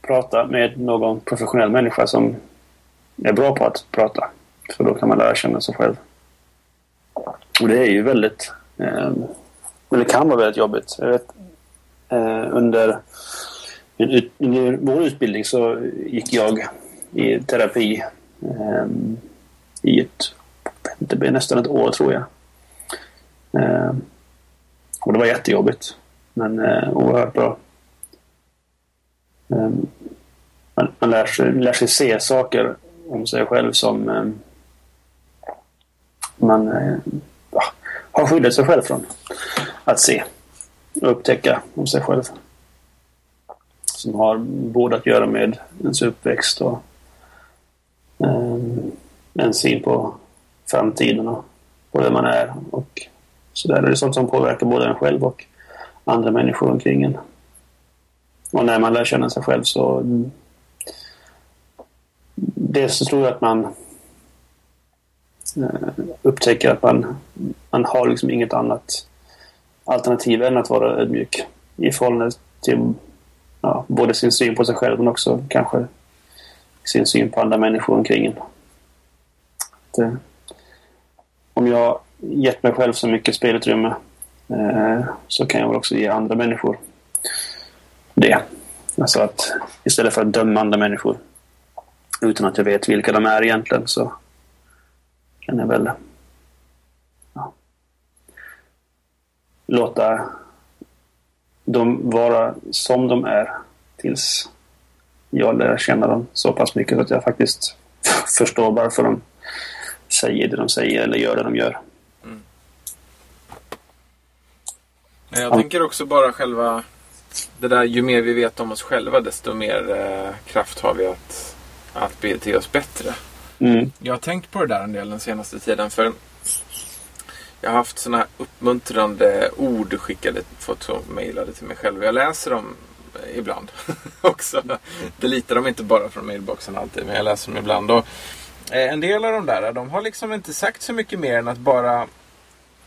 prata med någon professionell människa som är bra på att prata. För då kan man lära känna sig själv. Och det är ju väldigt... Eh, det kan vara väldigt jobbigt. Jag vet, eh, under, min, under vår utbildning så gick jag i terapi eh, i ett... Det blev nästan ett år tror jag. Eh, och det var jättejobbigt. Men eh, oerhört bra. Eh, man, man lär, sig, lär sig se saker om sig själv som eh, man eh, ja, har skyddat sig själv från att se och upptäcka om sig själv. Som har både att göra med ens uppväxt och um, en syn på framtiden och på vem man är. Och så där. Det är sånt som påverkar både en själv och andra människor omkring en. Och när man lär känna sig själv så dels så tror jag att man Eh, upptäcker att man, man har liksom inget annat alternativ än att vara ödmjuk i förhållande till ja, både sin syn på sig själv men också kanske sin syn på andra människor omkring en. Att, eh, om jag gett mig själv så mycket spelutrymme eh, så kan jag väl också ge andra människor det. Alltså att istället för att döma andra människor utan att jag vet vilka de är egentligen så kan jag väl ja, låta dem vara som de är tills jag lär känna dem så pass mycket att jag faktiskt [LAUGHS] förstår varför de säger det de säger eller gör det de gör. Mm. Jag ja. tänker också bara själva det där ju mer vi vet om oss själva desto mer eh, kraft har vi att, att bete oss bättre. Mm. Jag har tänkt på det där en del den senaste tiden. För jag har haft sådana uppmuntrande ord skickade, fått mejlade till mig själv. Jag läser dem ibland [LAUGHS] också. Deletar dem inte bara från mailboxen alltid, men jag läser dem ibland. Och, eh, en del av de där, de har liksom inte sagt så mycket mer än att bara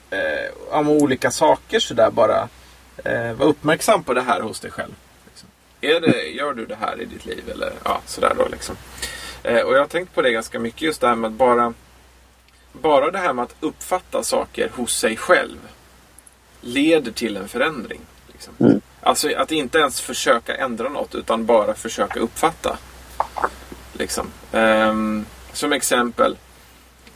eh, om olika saker sådär bara eh, vara uppmärksam på det här hos dig själv. Liksom. Är det, gör du det här i ditt liv? Eller ja, sådär då liksom. Eh, och jag har tänkt på det ganska mycket just det här med att bara bara det här med att uppfatta saker hos sig själv leder till en förändring. Liksom. Mm. Alltså att inte ens försöka ändra något utan bara försöka uppfatta. Liksom. Um, som exempel.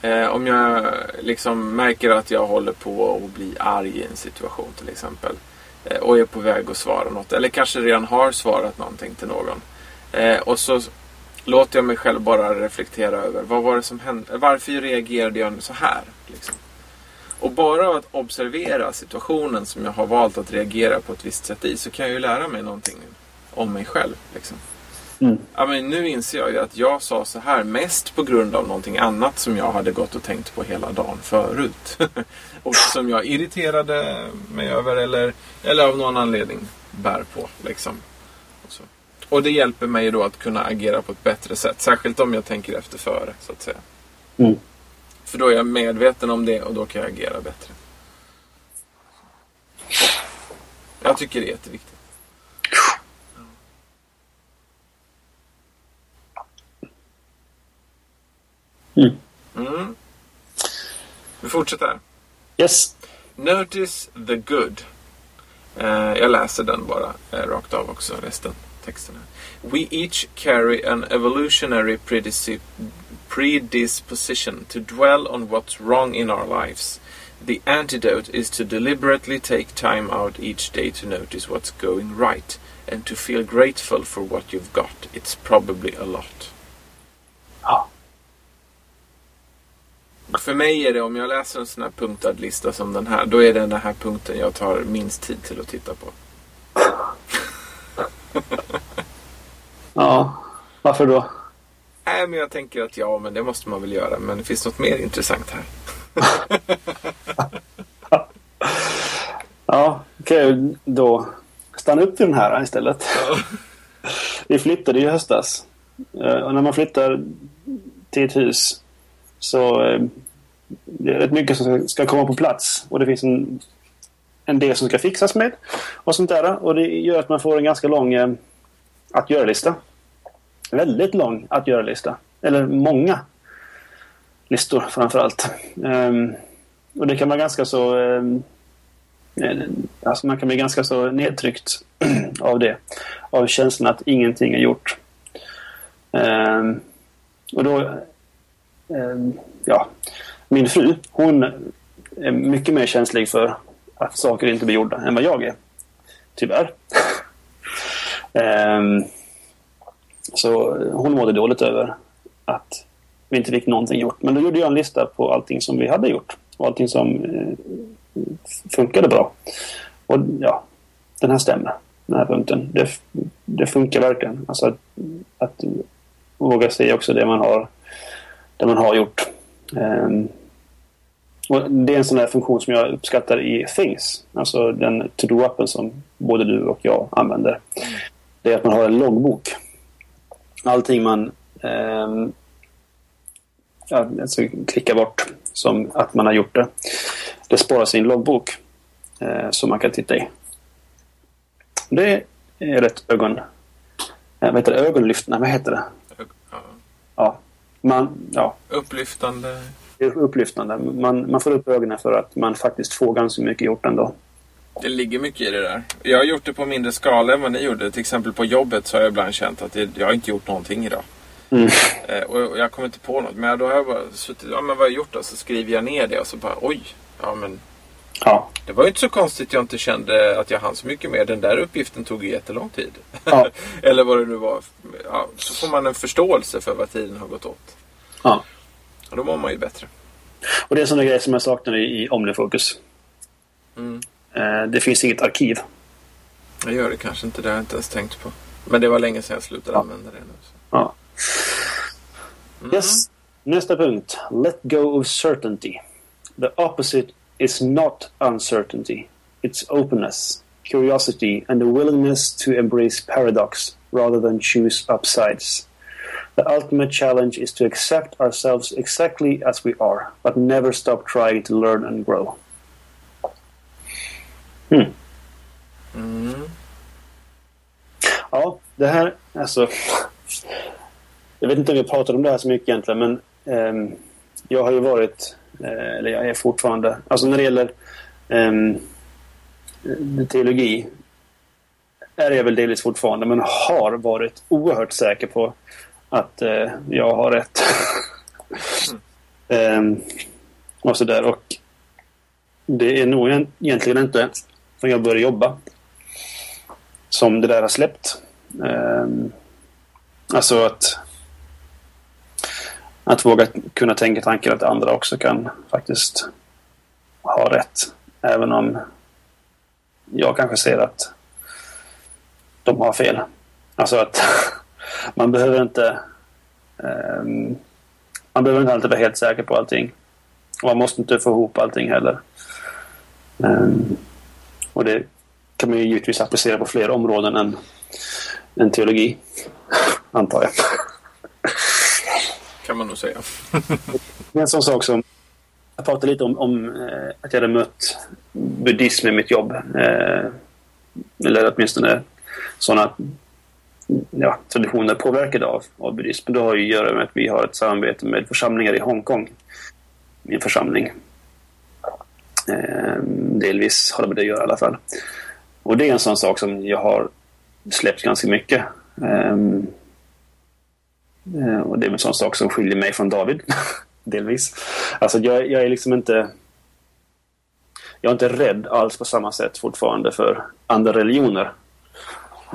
Eh, om jag liksom märker att jag håller på att bli arg i en situation till exempel. Eh, och är på väg att svara något. Eller kanske redan har svarat någonting till någon. Eh, och så låter jag mig själv bara reflektera över vad var det som hände? Varför reagerade jag så här? Liksom. Och bara att observera situationen som jag har valt att reagera på ett visst sätt i så kan jag ju lära mig någonting om mig själv. Liksom. Mm. Ja, men nu inser jag ju att jag sa så här mest på grund av någonting annat som jag hade gått och tänkt på hela dagen förut. [LAUGHS] och som jag irriterade mig över eller, eller av någon anledning bär på. Liksom. Och, det hjälper mig då att kunna agera på ett bättre sätt. Särskilt om jag tänker efter före, så att säga. Mm. För då är jag medveten om det och då kan jag agera bättre. Jag tycker det är jätteviktigt. Mm. Mm. Vi fortsätter. Yes. Notice the good. Eh, jag läser den bara eh, rakt av också, resten texten. Här. We each carry an evolutionary predisp predisposition to dwell on what's wrong in our lives. The antidote is to deliberately take time out each day to notice what's going right and to feel grateful for what you've got. It's probably a lot. Ja. För mig är det, om jag läser en sån här punktad lista som den här, då är det den här punkten jag tar minst tid till att titta på. Ja. Varför då? Nej, men jag tänker att ja, men det måste man väl göra. Men det finns något mer intressant här. [LAUGHS] Ja, okej. Då stanna upp vid den här istället. [LAUGHS] Vi flyttade i höstas. Eh, Och när man flyttar till ett hus så eh, det är rätt mycket som ska komma på plats. Och det finns en, en del som ska fixas med. Och sånt där. Och det gör att man får en ganska lång eh, att göra-lista. Väldigt lång att göra-lista. Eller många listor framförallt. Um, och det kan vara ganska så... Um, alltså man kan bli ganska så nedtryckt [CLEARS THROAT] av det. Av känslan att ingenting är gjort. Um, och då... Um, ja. Min fru, hon är mycket mer känslig för att saker inte blir gjorda än vad jag är. Tyvärr. [LAUGHS] så eh, hon mådde dåligt över att vi inte fick någonting gjort. Men då gjorde jag en lista på allting som vi hade gjort. Och allting som eh, funkade bra. Och ja, den här stämmer. Den här punkten. Det, det funkar verkligen. Alltså att, att våga se också det man har, det man har gjort. Um, och det är en sån här funktion som jag uppskattar i Things. Alltså den to-do-appen som både du och jag använder. Det är att man har en loggbok. Allting man ja, alltså klicka bort som att man har gjort det. Det sparas i en loggbok eh, som man kan titta i. Det är rätt ögon... Eh, vad heter det? Ögonlyftande? Vad heter det? Ja. Ja. Man, ja, Upplyftande. det är upplyftande. Man, man får upp ögonen för att man faktiskt får ganska mycket gjort ändå. Det ligger mycket i det där. Jag har gjort det på mindre skala än vad ni gjorde. Till exempel på jobbet så har jag ibland känt att det, jag har inte gjort någonting idag. Mm. Eh, och jag kommer inte på något. Men då har jag bara suttit, ja men vad har jag gjort då? Så skriver jag ner det och så bara oj. Ja men Ja. det var ju inte så konstigt jag inte kände att jag hann så mycket mer. Den där uppgiften tog ju jättelång tid. Ja. [LAUGHS] Eller vad det nu var. Ja, så får man en förståelse för vad tiden har gått åt. ja. Och då mår man ju bättre. Och det är en sån där grej som jag saknar i, i OmniFocus. Mm. Eh, det finns inget arkiv. Jag gör det kanske inte, det har jag inte ens tänkt på. Men det var länge sedan jag slutade Ja. använda det nu. Ja. Mm. Yes. Nästa punkt. Let go of certainty. The opposite is not uncertainty. It's openness, curiosity and the willingness to embrace paradox rather than choose upsides. The ultimate challenge is to accept ourselves exactly as we are, but never stop trying to learn and grow. Hmm. Mm. Ja, det här, alltså. Jag vet inte om vi pratar om det här så mycket egentligen, men ehm, jag har ju varit, eh, eller jag är fortfarande, alltså när det gäller eh, teologi är jag väl delvis fortfarande, men har varit oerhört säker på att eh, jag har rätt. [LAUGHS] Ehm, och sådär. Och det är nog en- egentligen inte förrän jag började jobba som det där har släppt. Ehm, alltså att att våga kunna tänka tanken att andra också kan faktiskt ha rätt. Även om jag kanske ser att de har fel. Alltså att [LAUGHS] man behöver inte um, man behöver inte alltid vara helt säker på allting. Och man måste inte få ihop allting heller. Um, och det kan man ju givetvis applicera på fler områden än, än teologi. Antar jag. Kan man nog säga. en sån sak som jag pratade lite om, om eh, att jag hade mött buddhism i mitt jobb. Eh, eller åtminstone sådana ja, traditioner påverkade av, av buddhism. Det har ju att göra med att vi har ett samarbete med församlingar i Hongkong. Min församling. Ehm, delvis har det med det att göra i alla fall. Och det är en sån sak som jag har släppt ganska mycket. Ehm, eh, och det är en sån sak som skiljer mig från David. [LAUGHS] delvis. Alltså jag, jag, är liksom inte... Jag är inte rädd alls på samma sätt fortfarande för andra religioner.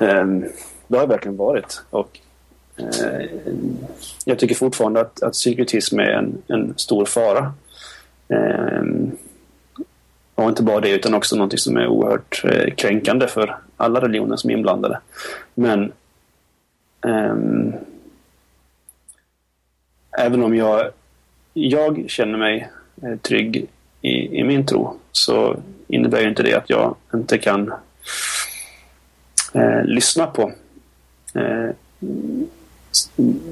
Ehm, det har jag verkligen varit. Och eh, jag tycker fortfarande att, att psykotism är en, en stor fara. Och inte bara det utan också något som är oerhört eh, kränkande för alla religioner som är inblandade. Men ehm, även om jag, jag känner mig eh, trygg i, i, min tro så innebär inte det att jag inte kan eh, lyssna på eh,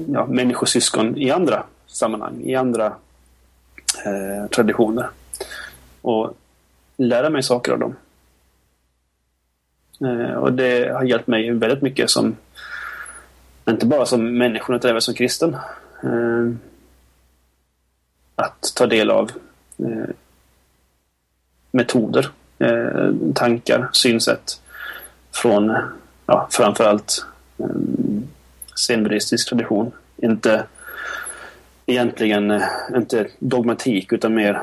ja, människosyskon i andra sammanhang, i andra eh, traditioner. Och lära mig saker av dem. Eh, och det har hjälpt mig väldigt mycket som inte bara som människa utan även som kristen. Eh, att ta del av eh, metoder, tankar, synsätt från ja, framförallt zenbuddhistisk tradition. Inte egentligen inte dogmatik utan mer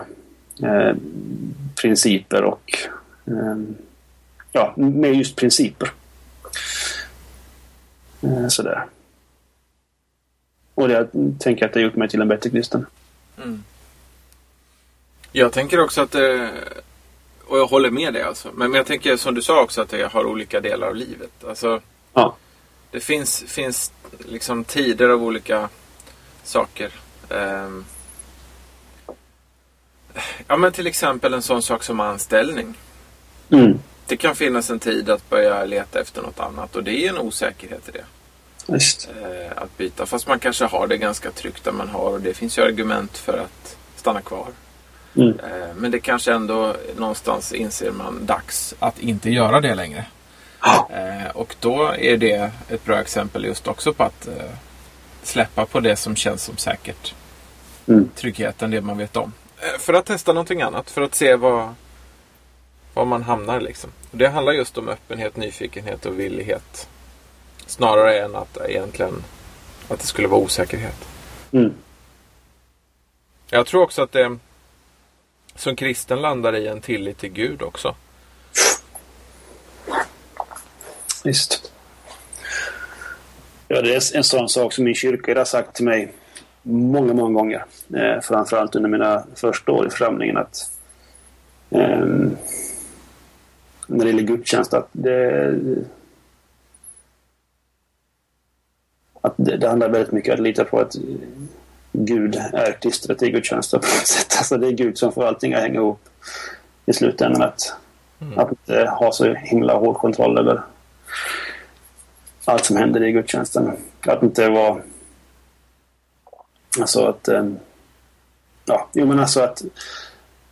principer och eh, ja, med just principer. Eh, sådär. Och det, jag tänker att det har gjort mig till en bättre kristen. Mm. Jag tänker också att det, och jag håller med dig alltså. Men, jag tänker som du sa också att jag har olika delar av livet. Alltså, ja. Det finns, finns liksom tider av olika saker. Um, Ja men till exempel en sån sak som anställning. Mm. Det kan finnas en tid att börja leta efter något annat och det är en osäkerhet i det. Just. Eh, att byta. Fast man kanske har det ganska tryggt där man har och det finns ju argument för att stanna kvar. Mm. Eh, men det kanske ändå någonstans inser man dags att inte göra det längre. Eh, och då är det ett bra exempel just också på att släppa på det som känns som säkert. Mm. Tryggheten, det man vet om. Eh, för att testa någonting annat. För att se vad, var man hamnar liksom. Det handlar just om öppenhet, nyfikenhet och villighet. Snarare än att egentligen att det skulle vara osäkerhet. Mm. Jag tror också att det som kristen landar i en tillit till Gud också. Visst. Ja, det är en sån sak som min kyrka har sagt till mig många, många gånger. Eh, framförallt under mina första år i församlingen att eh, när det gäller gudstjänst att det, att det, det handlar väldigt mycket om att lita på att Gud är klistret i gudstjänsten på något sätt. Alltså det är Gud som får allting att hänga ihop i slutändan. Att, mm. att inte ha så himla hård kontroll över allt som händer i gudstjänsten. Att inte vara Alltså att... Ehm, ja, jo men alltså att,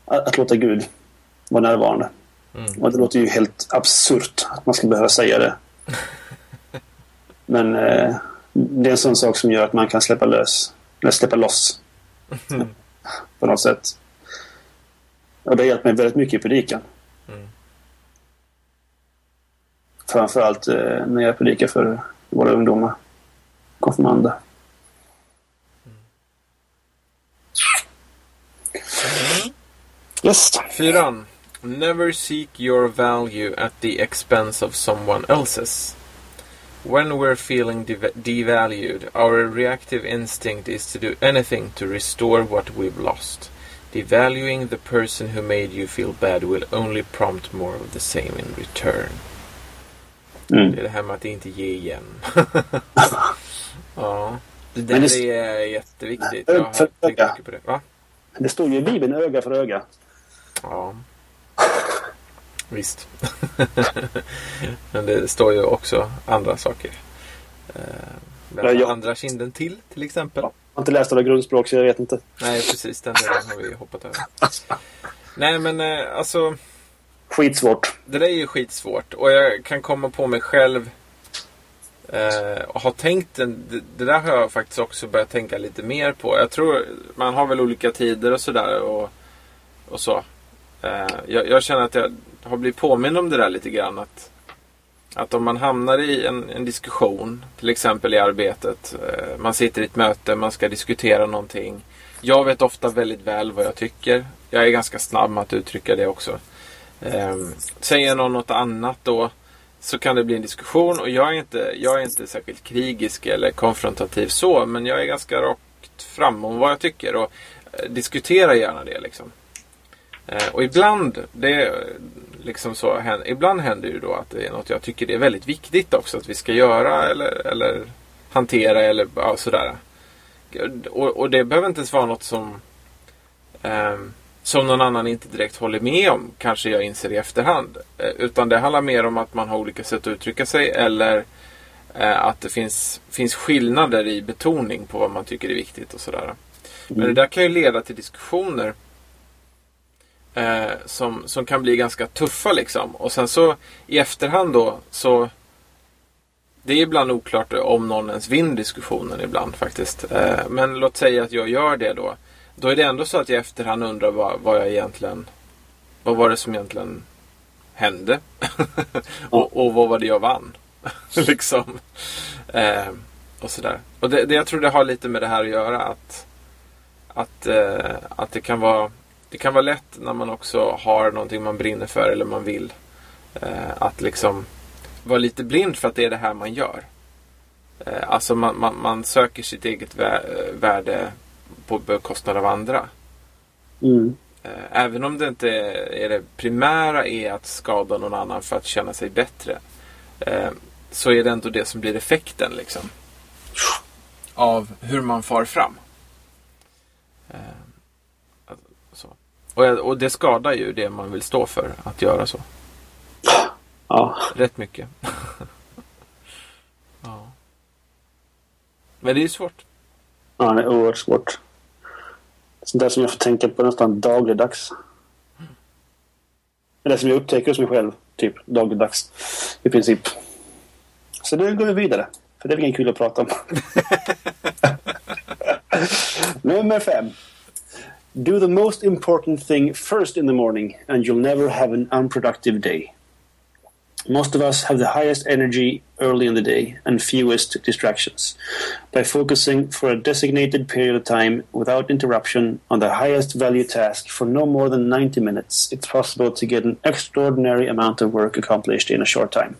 att, att låta Gud vara närvarande. Mm. Och det låter ju helt absurt att man ska behöva säga det. [LAUGHS] Men eh, det är en sån sak som gör att man kan släppa lös. Eller släppa loss. Mm. [LAUGHS] På något sätt. Och det har hjälpt mig väldigt mycket i predikan. Mm. Framförallt eh, när jag predikar för våra ungdomar. Konfirmander. Yes. Fyran. Never seek your value at the expense of someone else's. When we're feeling dev devalued, our reactive instinct is to do anything to restore what we've lost. Devaluing the person who made you feel bad will only prompt more of the same in return. Mm. Det är det här med att inte ge igen. [LAUGHS] Ja. Det där det- är jätteviktigt. Jag har tänkt mycket på det. Va? Det står ju i Bibeln öga för öga. Ja. Visst. [LAUGHS] Men det står ju också andra saker. Eh, Ja, Andra kinden till, till exempel. Jag har inte läst alla grundspråk så jag vet inte. Nej, precis. Den delen har vi hoppat över. [LAUGHS] Nej, men eh, alltså. Skitsvårt. Det där är ju skitsvårt. Och jag kan komma på mig själv. Eh, och ha tänkt en, det, det där har jag faktiskt också börjat tänka lite mer på. Jag tror man har väl olika tider och sådär. Och, och så. Eh, jag, jag känner att jag har blivit påmind om det där lite grann. Att, att om man hamnar i en, en diskussion. Till exempel i arbetet. Eh, man sitter i ett möte. Man ska diskutera någonting. Jag vet ofta väldigt väl vad jag tycker. Jag är ganska snabb med att uttrycka det också. Ehm, säger någon något annat då så kan det bli en diskussion och jag är, inte, jag är inte särskilt krigisk eller konfrontativ så men jag är ganska rakt fram om vad jag tycker och eh, diskuterar gärna det liksom. Eh, och ibland, det liksom så, ibland händer ju då att det är något jag tycker det är väldigt viktigt också att vi ska göra eller, eller hantera eller ja, sådär. Och, och det behöver inte ens vara något som ehm, som någon annan inte direkt håller med om, kanske jag inser i efterhand. Eh, Utan det handlar mer om att man har olika sätt att uttrycka sig eller eh, att det finns, finns skillnader i betoning på vad man tycker är viktigt och sådär. Men det där kan ju leda till diskussioner eh, som, som kan bli ganska tuffa liksom. Och sen så i efterhand då så det är ibland oklart om någon ens vinner diskussionen ibland faktiskt. Eh, men låt säga att jag gör det då. Då är det ändå så att jag i efterhand undrar vad, vad jag egentligen Vad var det som egentligen hände? [LAUGHS] och, och vad var det jag vann? [LAUGHS] liksom. Eh, och sådär. Och det, det, jag tror det har lite med det här att göra att Att, eh, att det kan vara det kan vara lätt när man också har någonting man brinner för eller man vill eh, Att liksom Vara lite blind för att det är det här man gör. Eh, alltså man, man, man söker sitt eget vä- värde på bekostnad av andra. Mm. Eh, Även om det inte är det primära är att skada någon annan för att känna sig bättre. eh, Så är det ändå det som blir effekten liksom. Av hur man far fram. Och, och det skadar ju det man vill stå för att göra så. Ja. Rätt mycket. [LAUGHS] ja. Men det är ju svårt. ja, det är oerhört svårt. Sånt där som jag får tänka på nästan dagligdags. Det är det som jag upptäcker hos mig själv. Typ dagligdags. I princip. Så nu går vi vidare. För det är inget kul att prata om. [LAUGHS] Nummer fem. Do the most important thing first in the morning and you'll never have an unproductive day. Most of us have the highest energy early in the day and fewest distractions. By focusing for a designated period of time without interruption on the highest value task for no more than 90 minutes, it's possible to get an extraordinary amount of work accomplished in a short time.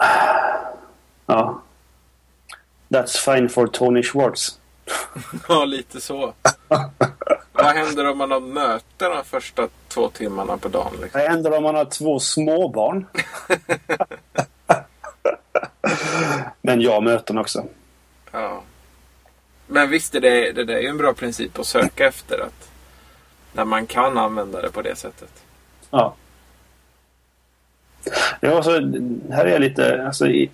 Ja. [SIGHS] Ah. That's fine for Tony Schwartz. [LAUGHS] Ja, lite så. Vad händer om man har möten de första två timmarna på dagen? Liksom? Vad händer om man har två småbarn? [LAUGHS] Men jag möten också. Ja. Men visst, är det, det där är ju en bra princip att söka efter. att När man kan använda det på det sättet. Ja. Ja, alltså, här är jag lite... Alltså, i,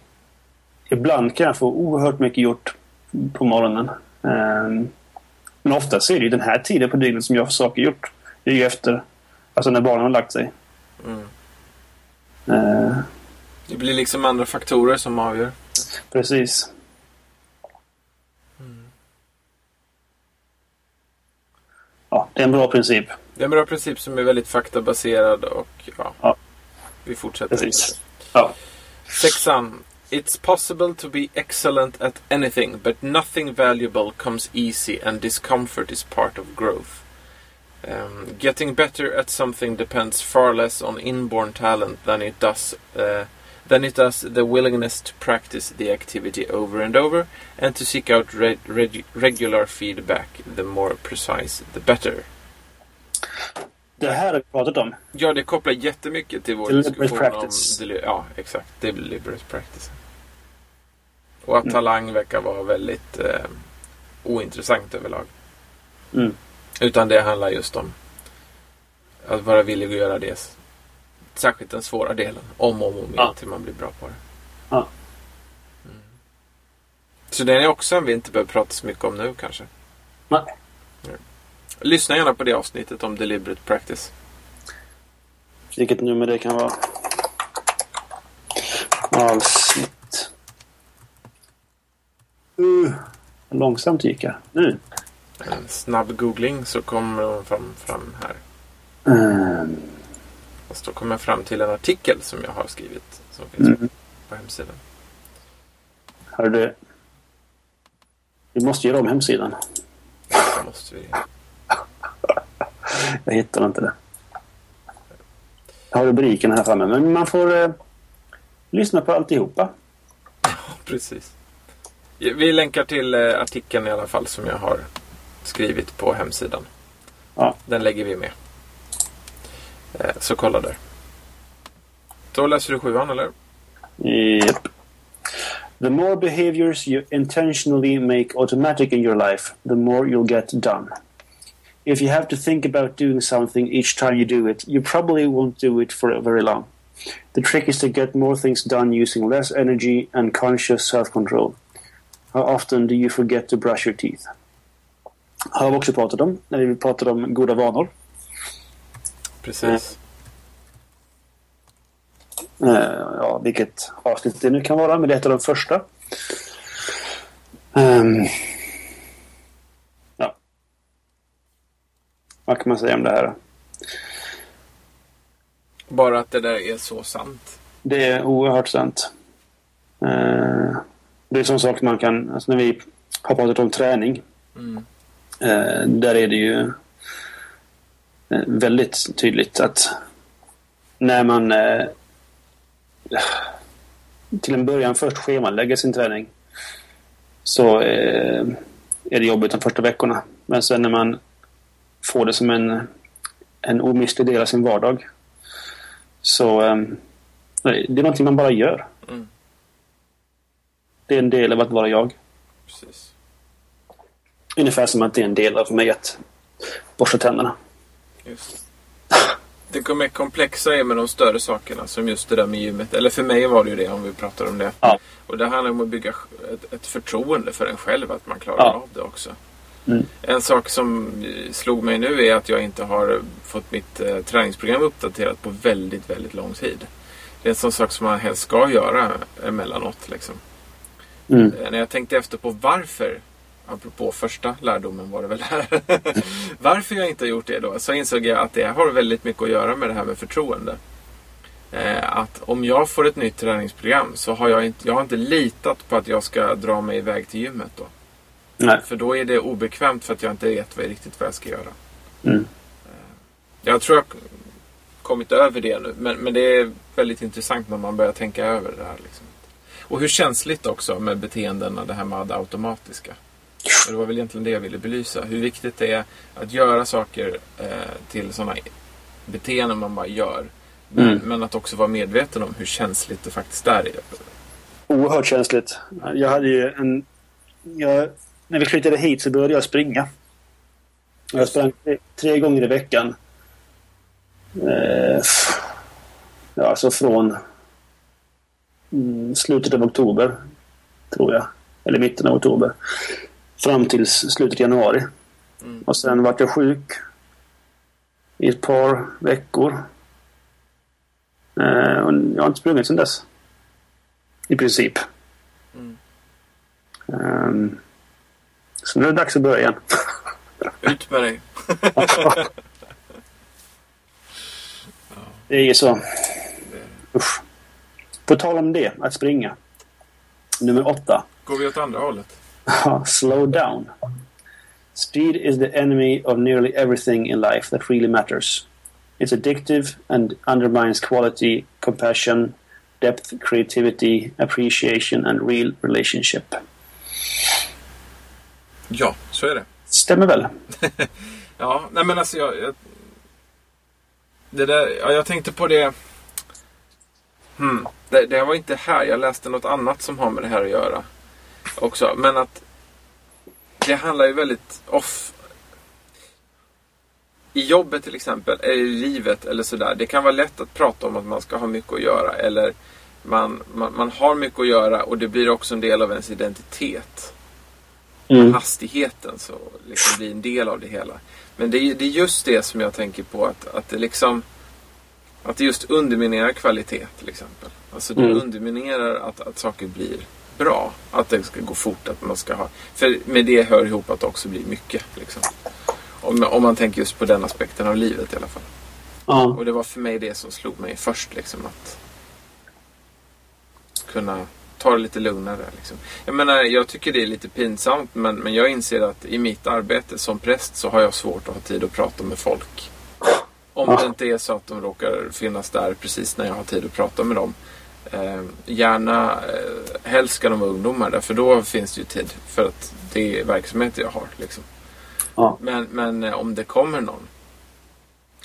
ibland kan jag få oerhört mycket gjort på morgonen. Ehm, men oftast är det ju den här tiden på dygnet som jag får saker gjort. Det är ju efter, alltså när barnen har lagt sig. Mm. Ehm, Det blir liksom andra faktorer som avgör. precis. Ja, det är en bra princip. Det är en bra princip som är väldigt faktabaserad och ja, Ja. vi fortsätter. Precis. Ja. Sexan. It's possible to be excellent at anything, but nothing valuable comes easy and discomfort is part of growth. Um, getting better at something depends far less on inborn talent than it does uh, than it does the willingness to practice the activity over and over and to seek out re- reg- regular feedback. The more precise, the better. Det här har vi pratat om. Ja, det kopplar jättemycket till vår Deliberate diskussion practice. om... deli- Ja, exakt. Deliberate practice. Och att talang verkar vara väldigt eh, ointressant överlag. Mm. Utan det handlar just om att vara villig att göra det. Särskilt den svåra delen. Om och om, igen Ja. till man blir bra på det. Ja. Mm. Så den är också en vi inte behöver prata så mycket om nu kanske. Nej. Lyssna gärna på det avsnittet om deliberate practice. Vilket nummer det kan vara. Avsnitt. Uh, långsamt gick jag. Nu. En snabb googling så kommer de fram, fram här. Um, Fast då kommer jag fram till en artikel som jag har skrivit. Som finns mm. på hemsidan. Hör du. Vi måste göra om hemsidan. Så måste vi... [LAUGHS] Jag hittar inte det. Jag har rubriken här framme. Men man får eh, lyssna på alltihopa. [LAUGHS] Precis. Vi länkar till eh, artikeln i alla fall som jag har skrivit på hemsidan. Ja. Den lägger vi med. Eh, Så kolla där. Då läser du sjuan eller? Yep. The more behaviors you intentionally make automatic in your life, the more you'll get done. If you have to think about doing something each time you do it, you probably won't do it for very long. The trick is to get more things done using less energy and conscious self control. How often do you forget to brush your teeth? Har vi också pratat om när vi pratade om goda vanor. Precis. Eh, ja, vilket avsnitt det nu kan vara, men det är ett av de första. Ehm. ja. Vad kan man säga om det här? Bara att det där är så sant. Det är oerhört sant. Eh, det är en sån sak man kan, alltså när vi har pratat om träning, Mm. eh, där är det ju eh, väldigt tydligt att när man eh, till en början först schemalägger sin träning så eh, är det jobbigt de första veckorna. Men sen när man får det som en, en omistlig del av sin vardag så eh, det är någonting man bara gör. Mm. Det är en del av att vara jag. Precis. Ungefär som att det är en del av mig att borsta tänderna. Just. Det kommer mer komplexa är med de större sakerna som just det där med gymmet. Eller för mig var det ju det om vi pratar om det. Ja. Och det handlar om att bygga ett, ett förtroende för en själv att man klarar Ja. av det också. Mm. En sak som slog mig nu är att jag inte har fått mitt eh, träningsprogram uppdaterat på väldigt, väldigt lång tid. Det är en sån sak som man helst ska göra emellanåt. Liksom. Mm. Eh, När jag tänkte efter på varför, apropå första lärdomen var det väl här. [LAUGHS] varför jag inte har gjort det då, så insåg jag att det har väldigt mycket att göra med det här med förtroende. Eh, att om jag får ett nytt träningsprogram så har jag inte, jag har inte litat på att jag ska dra mig iväg till gymmet då. Nej. För då är det obekvämt för att jag inte vet vad, riktigt vad jag ska göra. Mm. Jag tror jag har kommit över det nu. Men, men det är väldigt intressant när man börjar tänka över det här. Liksom. Och hur känsligt också med beteendena, det här med det automatiska. Och det var väl egentligen det jag ville belysa. Hur viktigt det är att göra saker eh, till sådana beteenden man bara gör. Men, Mm. men att också vara medveten om hur känsligt det faktiskt är. Oerhört känsligt. Jag hade ju en... Jag, när vi flyttade hit så började jag springa. Jag sprang tre, tre gånger i veckan. Eh, ja, alltså från slutet av oktober, tror jag. Eller mitten av oktober. Fram till slutet av januari. Mm. Och sen vart jag sjuk i ett par veckor. Eh, och jag har inte sprungit sedan dess. I princip. Mm. Ehm, så nu är det dags att börja igen. [LAUGHS] Ut med dig. [LAUGHS] det är ju så. Usch. På tal om det, att springa. Nummer åtta. Går vi åt andra hållet? Slow down. Speed is the enemy of nearly everything in life that really matters. It's addictive and undermines quality, compassion, depth, creativity, appreciation and real relationship. Ja, så är det. Stämmer väl? [LAUGHS] Ja, nej men alltså jag... jag det där, ja, jag tänkte på det... Hmm, det, det var inte här. Jag läste något annat som har med det här att göra. också. Men att det handlar ju väldigt off... I jobbet till exempel, eller i livet eller sådär. Det kan vara lätt att prata om att man ska ha mycket att göra. Eller man, man, man har mycket att göra och det blir också en del av ens identitet. Mm. Hastigheten så liksom blir en del av det hela. Men det är, det är just det som jag tänker på att, att det liksom att det just underminerar kvalitet till exempel. Alltså det Mm. underminerar att, att saker blir bra. Att det ska gå fort. Att man ska ha... För med det hör ihop att det också blir mycket. Liksom. Om, om man tänker just på den aspekten av livet i alla fall. Ja. Och det var för mig det som slog mig först. Liksom, att kunna ta det lite lugnare. Liksom. Jag menar, jag tycker det är lite pinsamt. Men, men jag inser att i mitt arbete som präst så har jag svårt att ha tid att prata med folk. Om Ja. det inte är så att de råkar finnas där precis när jag har tid att prata med dem. Eh, gärna, eh, helst ska de vara ungdomar där, för då finns det ju tid. För att det är verksamheter jag har. Liksom. Ja. Men, men eh, om det kommer någon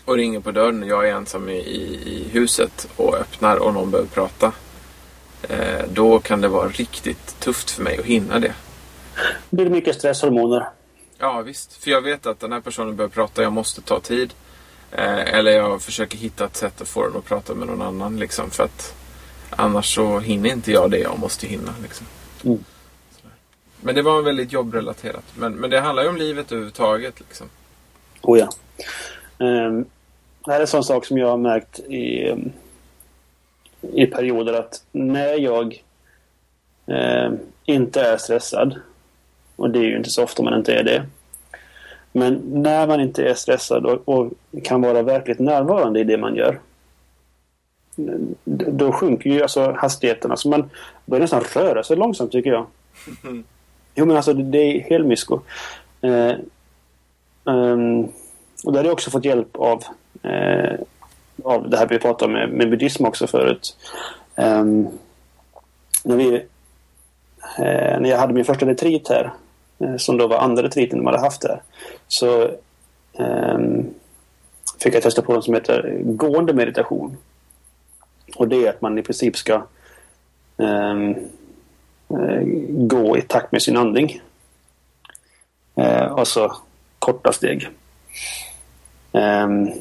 och ringer på dörren och jag är ensam i, i, i huset och öppnar och någon behöver prata. Eh, då kan det vara riktigt tufft för mig att hinna det. Det blir mycket stresshormoner. Ja visst, för jag vet att den här personen behöver prata, jag måste ta tid. Eh, eller jag försöker hitta ett sätt att få den att prata med någon annan. Liksom, för att annars så hinner inte jag det jag måste hinna. Liksom. Mm. Men det var väldigt jobbrelaterat. Men, men det handlar ju om livet överhuvudtaget. Liksom. Oh ja. Ehm, det här är en sån sak som jag har märkt i, i perioder att när jag ehm, inte är stressad, och det är ju inte så ofta man inte är det, men när man inte är stressad och, och kan vara verkligt närvarande i det man gör, då sjunker ju alltså hastigheten. Alltså man börjar nästan röra sig långsamt tycker jag. [LAUGHS] Jo men alltså det, är helmysko. Eh, ehm, och där har jag också fått hjälp av, eh, av det här vi pratade om med, med buddhism också förut. Ehm, när, vi, eh, när jag hade min första retreat här, eh, som då var andra retreaten de hade haft här, så um, fick jag testa på något som heter gående meditation. Och det är att man i princip ska um, gå i takt med sin andning. Eh, så korta steg. Um,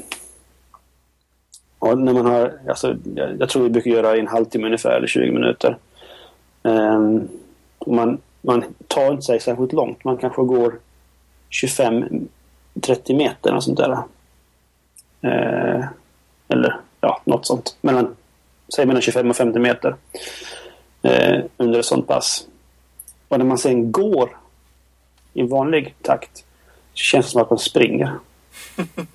och när man har, alltså, jag, jag tror vi brukar göra i en halvtimme ungefär, eller 20 minuter. Um, man, man tar inte sig särskilt långt. Man kanske går 25-30 meter och sånt där. Eh, eller ja, något sånt. Mellan, säg mellan 25 och 50 meter. Eh, under ett sånt pass. Och när man sen går i vanlig takt så känns det som att man springer.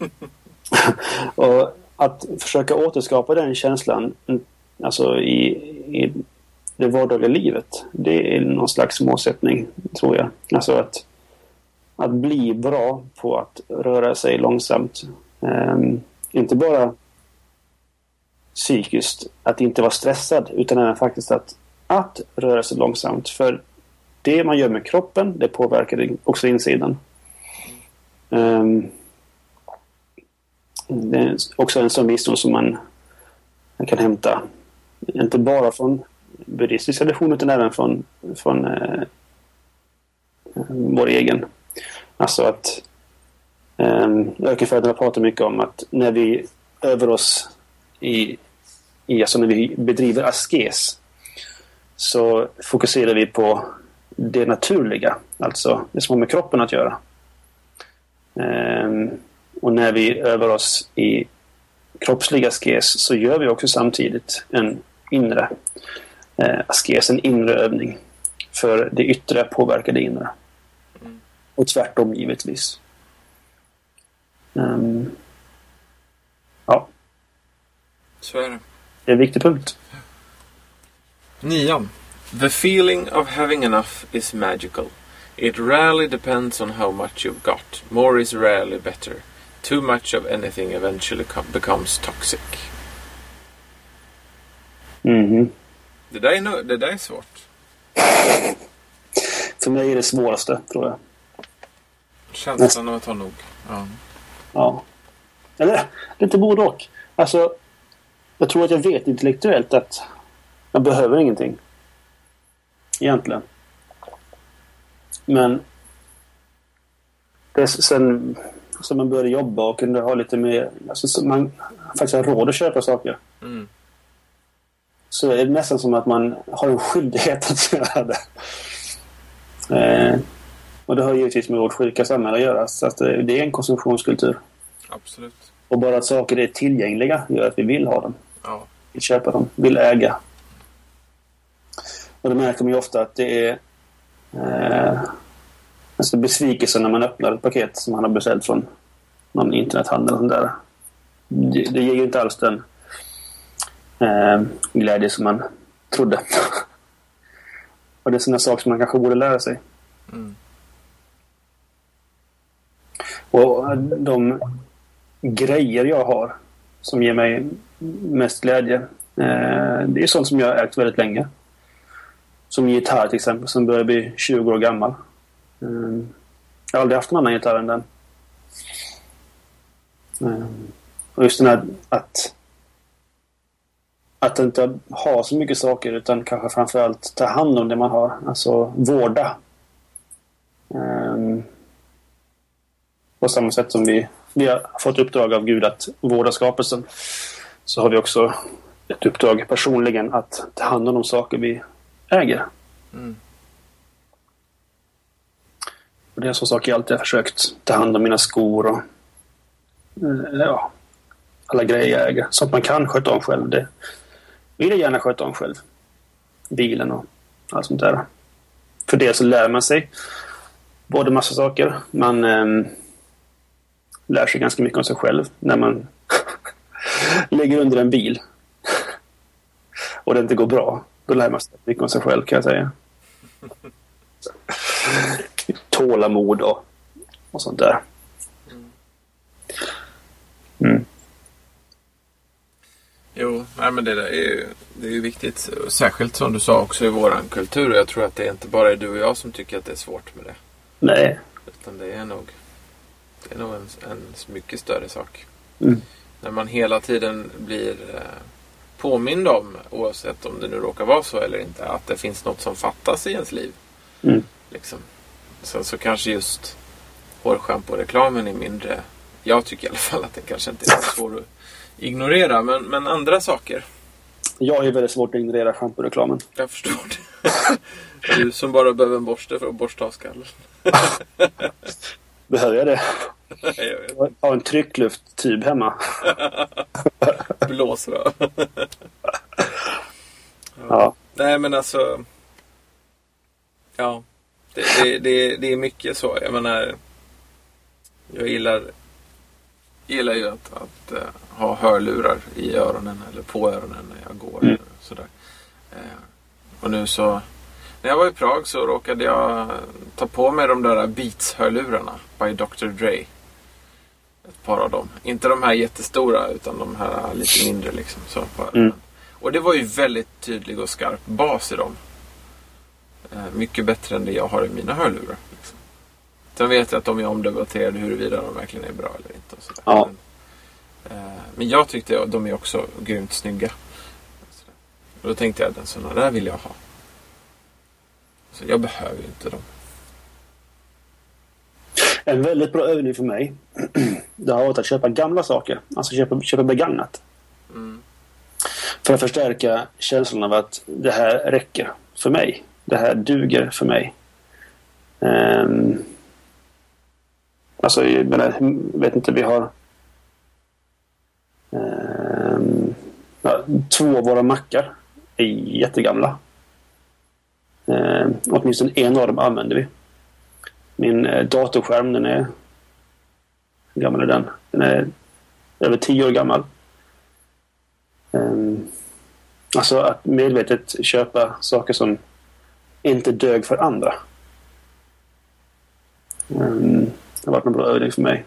[LAUGHS] och att försöka återskapa den känslan alltså i, i det vardagliga livet. Det är någon slags målsättning, tror jag. Alltså att, att bli bra på att röra sig långsamt. Ehm, inte bara psykiskt, att inte vara stressad, utan även faktiskt att, att röra sig långsamt. För det man gör med kroppen, det påverkar också insidan. Ehm, det är också en sån visdom som man kan hämta, inte bara från buddhistisk tradition utan även från, från eh, vår egen. Alltså att eh, ökenfäderna pratar mycket om att när vi övar oss i, i alltså när vi bedriver askes så fokuserar vi på det naturliga, alltså det som har med kroppen att göra. Ehm, och när vi övar oss i kroppslig askes så gör vi också samtidigt en inre eh, askes, en inre övning. För det yttre påverkar det inre. Och tvärtom givetvis. Ehm, ja, Så är det. det är en viktig punkt. Nian. The feeling of having enough is magical. It rarely depends on how much you've got. More is rarely better. Too much of anything eventually com- becomes toxic. Mhm. Det där är, det där är svårt. [LAUGHS] För mig är det svåraste, tror jag. Känslan av att ha nog. Ja. Ja. Eller, det är inte både och. Alltså, jag tror att jag vet intellektuellt att jag behöver ingenting. Egentligen. Men det är sen som man började jobba och kunde ha lite mer... Alltså, så man faktiskt har råd att köpa saker. Mm. Så är det nästan som att man har en skyldighet att göra det. Eh, och det har givetvis med vårt sjuka samhälle att göra. Så att det, det är en konsumtionskultur. Absolut. Och bara att saker är tillgängliga gör att vi vill ha dem. Ja. Vill köpa dem. Vill äga. Och det märker man ju ofta att det är eh, alltså besvikelse när man öppnar ett paket som man har beställt från någon internethandel. Och sånt där. Det, det ger ju inte alls den eh, glädje som man trodde. [LAUGHS] och det är sådana saker som man kanske borde lära sig. Mm. Och eh, de grejer jag har som ger mig mest glädje. Eh, det är sånt som jag har ägt väldigt länge. Som gitarr till exempel som börjar bli 20 år gammal. Eh, jag har aldrig haft någon annan gitarr än den. Och just den här att att inte ha så mycket saker utan kanske framförallt ta hand om det man har. Alltså vårda. Um, på samma sätt som vi, vi har fått uppdrag av Gud att vårda skapelsen så har vi också ett uppdrag personligen att ta hand om de saker vi äger. Mm. Och det är en sån sak jag alltid har försökt. Ta hand om mina skor och eh, ja, alla grejer jag äger. Så att man kan sköta om själv. Det vill jag gärna sköta om själv. Bilen och allt sånt där. För det så lär man sig både massa saker. Man eh, lär sig ganska mycket om sig själv när man [LAUGHS] ligger under en bil och det inte går bra. Då lär man sig mycket om sig själv kan jag säga. Tålamod och, och sånt där. Mm. Jo, nej, men det där är ju, det är ju viktigt. Särskilt som du sa också i våran kultur. Jag tror att det är inte bara är du och jag som tycker att det är svårt med det. Nej. Utan det är nog, det är nog en, en mycket större sak. Mm. När man hela tiden blir eh, påmind om, oavsett om det nu råkar vara så eller inte, att det finns något som fattas i ens liv. Mm. Liksom. Sen så kanske just hårschampo-reklamen är mindre. Jag tycker i alla fall att den kanske inte är så svår att ignorera. Men, men andra saker. Jag är väldigt svårt att ignorera schamporeklamen. Jag förstår det. [LAUGHS] Du som bara behöver en borste för att borsta av skallen. [LAUGHS] Behöver jag det? [LAUGHS] Jag har en trycklufttyp hemma. [LAUGHS] Blåsrör. [LAUGHS] Ja. Nej men alltså. Ja. Det, det, det, det är mycket så. Jag menar. Jag gillar. Gillar ju att, att eh, ha hörlurar i öronen eller på öronen när jag går. Mm. Sådär. Eh, och nu så. När jag var i Prag så råkade jag ta på mig de där Beats-hörlurarna by Dr. Dre. Ett par av dem. Inte de här jättestora utan de här lite mindre liksom. Så. Mm. Och det var ju väldigt tydlig och skarp bas i dem. Eh, mycket bättre än det jag har i mina hörlurar. Liksom. Sen vet jag att de är omdebatterade huruvida de verkligen är bra eller inte. Och sådär. Ja. Men, eh, men jag tyckte att de är också grymt snygga. Och då tänkte jag att sådana där vill jag ha. Så jag behöver inte dem. En väldigt bra övning för mig [CLEARS THROAT] det har varit att köpa gamla saker. Alltså köpa, köpa begagnat. Mm. För att förstärka känslan av att det här räcker för mig. Det här duger för mig. Um, alltså, jag menar, vet inte, vi har ja, två av våra mackar är jättegamla. Eh, åtminstone en av dem använder vi. Min eh, datorskärm, den är... Hur gammal är den? Den är över tio år gammal. Eh, alltså att medvetet köpa saker som inte dög för andra. Eh, det har varit en bra övning för mig.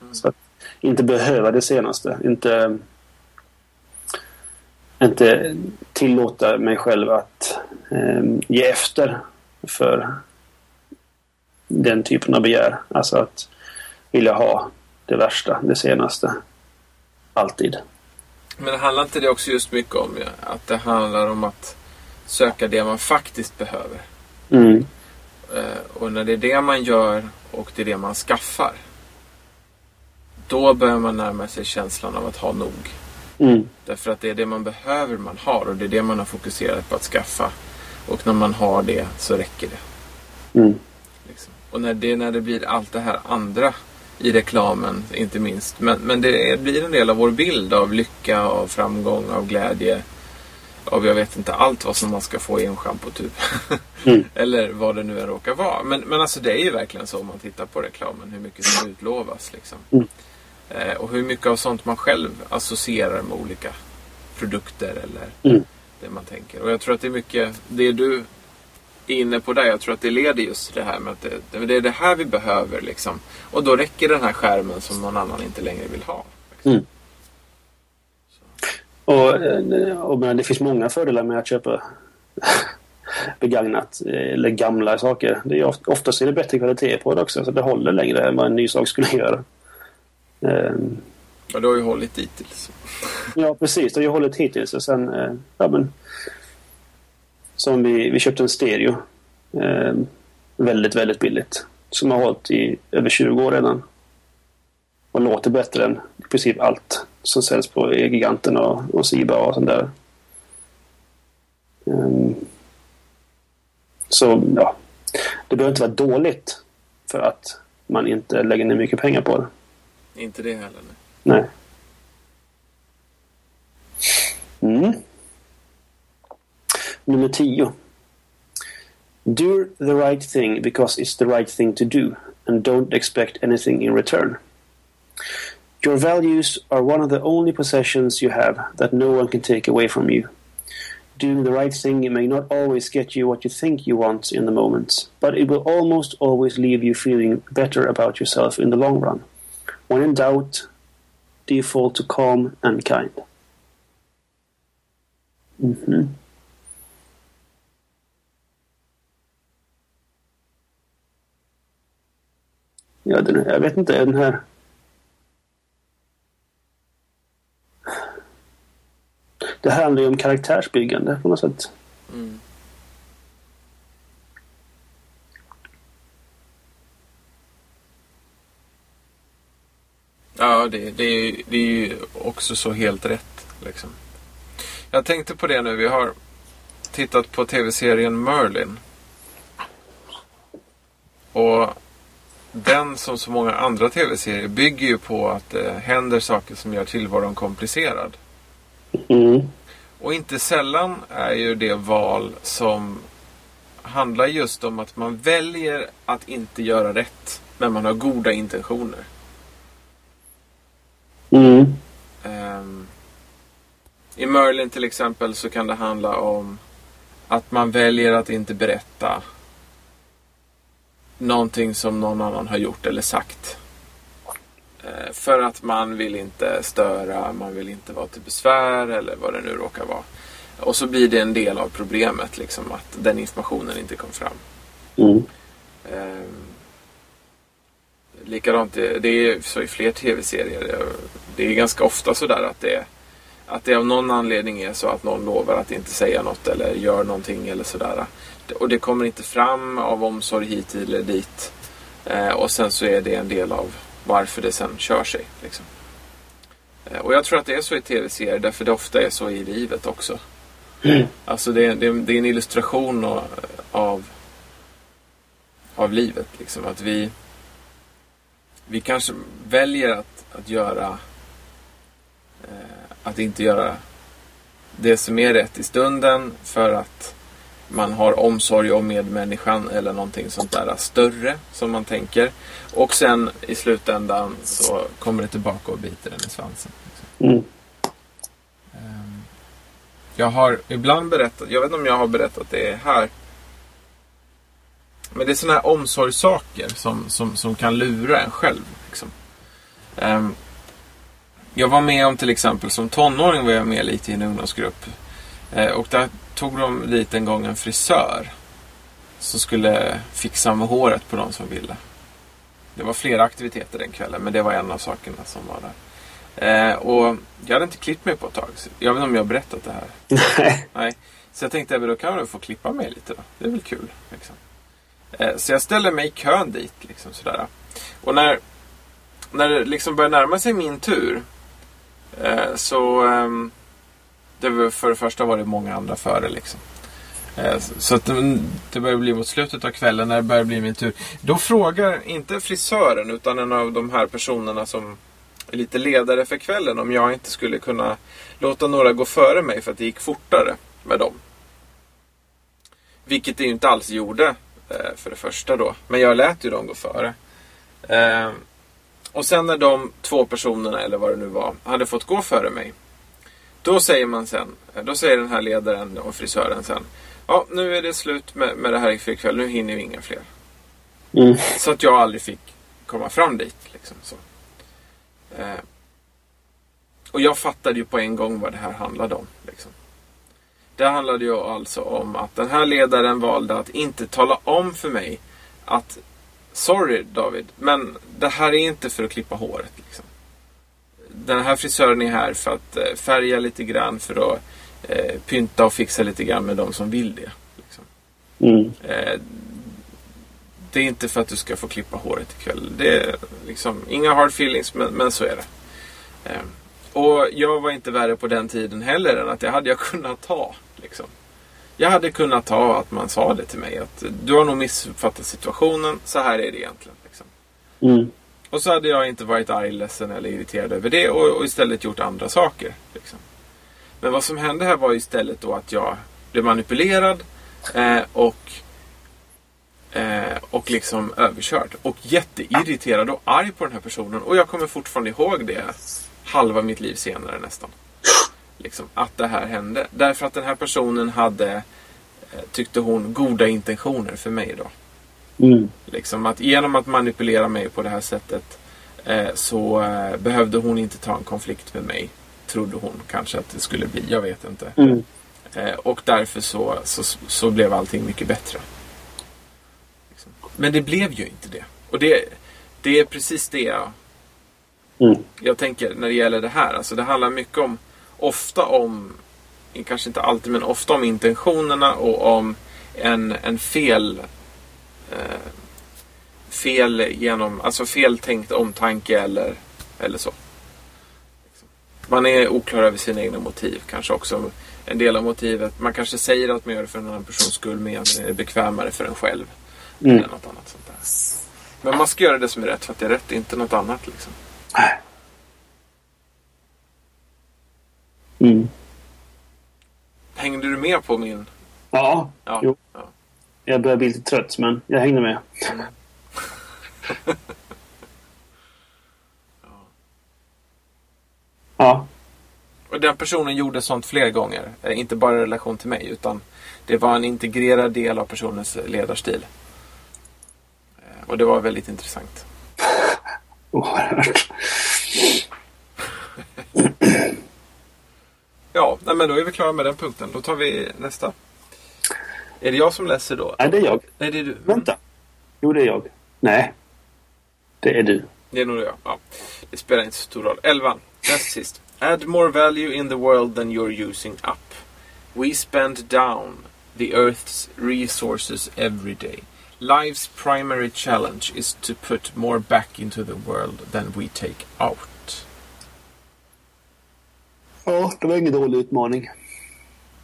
Mm. Så att inte behöva det senaste. Inte, inte tillåta mig själv att um, ge efter för den typen av begär. Alltså att vilja ha det värsta, det senaste. Alltid. Men det handlar inte det också just mycket om ja, att det handlar om att söka det man faktiskt behöver. Mm. Eh, och när det är det man gör och det är det man skaffar. Då börjar man närma sig känslan av att ha nog. Mm. Därför att det är det man behöver man har och det är det man har fokuserat på att skaffa. Och när man har det så räcker det. Mm. Liksom. Och när det, när det blir allt det här andra i reklamen inte minst. Men, men det blir en del av vår bild av lycka, av framgång, av glädje. Av jag vet inte allt vad som man ska få i en schampo typ. [LAUGHS] Mm. Eller vad det nu än råkar vara. Men, men alltså det är ju verkligen så om man tittar på reklamen. Hur mycket som utlovas liksom. Mm. Eh, och hur mycket av sånt man själv associerar med olika produkter eller Mm. det man tänker. Och jag tror att det är mycket det du är inne på där. Jag tror att det leder just till det här med att det, det är det här vi behöver liksom. Och då räcker den här skärmen som någon annan inte längre vill ha. Liksom. Mm. Och, eh, och men det finns många fördelar med att köpa [LAUGHS] begagnat eh, eller gamla saker. Det är oft, oftast är det bättre kvalitet på det också så det håller längre än vad en ny sak skulle [LAUGHS] göra. Ehm, Ja, det har ju hållit dittills. Ja, precis. Det har ju hållit hittills. Och sen, eh, ja men... Som vi, vi köpte en stereo. Eh, väldigt, väldigt billigt. Som har hållit i över 20 år redan. Och låter bättre än i princip allt som säljs på Giganten och, och Siba och sånt där. Eh, så, ja. Det behöver inte vara dåligt för att man inte lägger ner mycket pengar på det. Inte det heller. Nej. Mm. Nummer 10. Do the right thing because it's the right thing to do and don't expect anything in return. Your values are one of the only possessions you have that no one can take away from you. Doing the right thing may not always get you what you think you want in the moment, but it will almost always leave you feeling better about yourself in the long run. When in doubt, default to calm and kind. Mhm. Ja, den, jag vet inte, den här... Det här handlar ju om karaktärsbyggande på något sätt. Mm. Det, det, är- det är ju också så helt rätt. Liksom. Jag tänkte på det nu. Vi har tittat på tv-serien Merlin. Och den som så många andra tv-serier bygger ju på att det händer saker som gör tillvaron komplicerad. Mm. Och inte sällan är ju det val som handlar just om att man väljer att inte göra rätt. Men man har goda intentioner. Mm. Ehm, I Merlin till exempel så kan det handla om att man väljer att inte berätta någonting som någon annan har gjort eller sagt. Eh, För att man vill inte störa, man vill inte vara till besvär eller vad det nu råkar vara. Och så blir det en del av problemet, liksom att den informationen inte kom fram. Mm. Ehm, likadant, det, det är så i fler tv-serier. Det är ganska ofta sådär att det, att det av någon anledning är så att någon lovar att inte säga något eller gör någonting eller sådär. Och det kommer inte fram av omsorg hit eller dit. Eh, och sen så är det en del av varför det sen kör sig. Liksom. Eh, och jag tror att det är så i tv-serier därför det ofta är så i livet också. Alltså det, är- det, är- det är en illustration av, av av livet. Liksom. Att vi, vi kanske väljer att, att göra eh, att inte göra det som är rätt i stunden för att man har omsorg om medmänniskan eller någonting sånt där större som man tänker. Och sen i slutändan så kommer det tillbaka och biter den i svansen. Mm. Ehm, Jag har ibland berättat, jag vet inte om jag har berättat det här. Men det är sådana här omsorgssaker som, som, som kan lura en själv. Liksom. Ehm, Jag var med om till exempel som tonåring var jag med lite i en ungdomsgrupp. Eh, Och där tog de dit en gång en frisör. Som skulle fixa med håret på de som ville. Det var flera aktiviteter den kvällen men det var en av sakerna som var där. Eh, och jag hade inte klippt mig på ett tag. Jag vet inte om jag har berättat det här. [LAUGHS] Nej. Nej. Så jag tänkte att då kan väl få klippa mig lite då. Det är väl kul. Liksom. Eh, så jag ställer mig i kön dit. Liksom, sådär. Och när, när det liksom börjar närma sig min tur eh, så ehm, det var, för det första var det många andra före. Liksom. Eh, så att det, börjar bli mot slutet av kvällen när det börjar bli min tur. Då frågar inte frisören utan en av de här personerna som är lite ledare för kvällen om jag inte skulle kunna låta några gå före mig för att det gick fortare med dem. Vilket det ju inte alls gjorde för det första då. Men jag lät ju dem gå före. Eh, och sen när de två personerna, eller vad det nu var, hade fått gå före mig. Då säger man sen, då säger den här ledaren och frisören sen. Ja, nu är det slut med, med det här för ikväll. Nu hinner vi inga fler. Mm. Så att jag aldrig fick komma fram dit. Liksom, så. Eh, och jag fattade ju på en gång vad det här handlade om. Liksom. Det handlade ju alltså om att den här ledaren valde att inte tala om för mig att Sorry David, men det här är inte för att klippa håret. Liksom. Den här frisören är här för att eh, färga lite grann för att eh, pynta och fixa lite grann med de som vill det. Liksom. Mm. Eh, det är inte för att du ska få klippa håret ikväll. Det är liksom inga hard feelings, men, men så är det. Eh, och jag var inte värre på den tiden heller än att det hade jag [LAUGHS] kunnat ta. Liksom. Jag hade kunnat ta att man sa det till mig. att Du har nog missuppfattat situationen. Så här är det egentligen. Liksom. Mm. Och så hade jag inte varit arg, ledsen eller irriterad över det och, och istället gjort andra saker. Liksom. Men vad som hände här var istället då att jag blev manipulerad eh, och eh, och liksom överkörd. Och jätteirriterad och arg på den här personen. Och jag kommer fortfarande ihåg det halva mitt liv senare nästan. Liksom, att det här hände. Därför att den här personen hade, eh, tyckte hon, goda intentioner för mig då. Mm. Liksom att genom att manipulera mig på det här sättet eh, så eh, behövde hon inte ta en konflikt med mig. Trodde hon kanske att det skulle bli. Jag vet inte. Mm. Eh, och därför så, så, så blev allting mycket bättre. Liksom. Men det blev ju inte det. Och det, det är precis det jag, Mm. jag tänker när det gäller det här. Alltså det handlar mycket om, ofta om, kanske inte alltid, men ofta om intentionerna och om en, en fel eh, fel genom, alltså feltänkt omtanke eller, eller så. Man är oklar över sina egna motiv. Kanske också en del av motivet. Man kanske säger att man gör det för en annan persons skull men egentligen är det bekvämare för en själv. Mm. Eller något annat sånt där. Men man ska göra det som är rätt för att det är rätt, inte något annat. Liksom. Mm. Hängde du med på min... Ja, Ja. Jo. ja. jag börjar bli lite trött men jag hängde med. [LAUGHS] Ja. Och den personen gjorde sånt flera gånger. Eh, Inte bara i relation till mig utan det var en integrerad del av personens ledarstil. Eh, Och det var väldigt intressant. [LAUGHS] Oerhört. Ja, nej, men då är vi klara med den punkten. Då tar vi nästa. Är det jag som läser då? Nej, det är jag. Nej, det är du. Vänta. Jo, det är jag. Nej. Det är du. Det är nog jag. Ja. Det spelar inte så stor roll. Elvan. Näst sist. Add more value in the world than you're using up. We spend down the Earth's resources every day. Life's primary challenge is to put more back into the world than we take out. Ja, det var ingen dålig utmaning.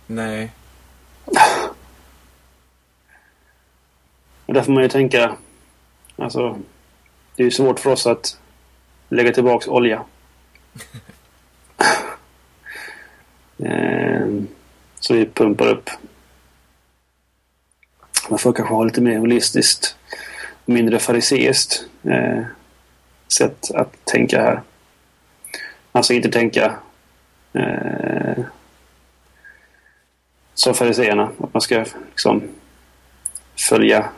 Nej. Och där får man ju tänka... Alltså, det är ju svårt för oss att lägga tillbaks olja. [LAUGHS] Ehm, så vi pumpar upp. Man får kanske ha lite mer holistiskt, mindre fariseiskt eh, sätt att tänka här. Alltså inte tänka eh, som fariseerna. Att man ska liksom följa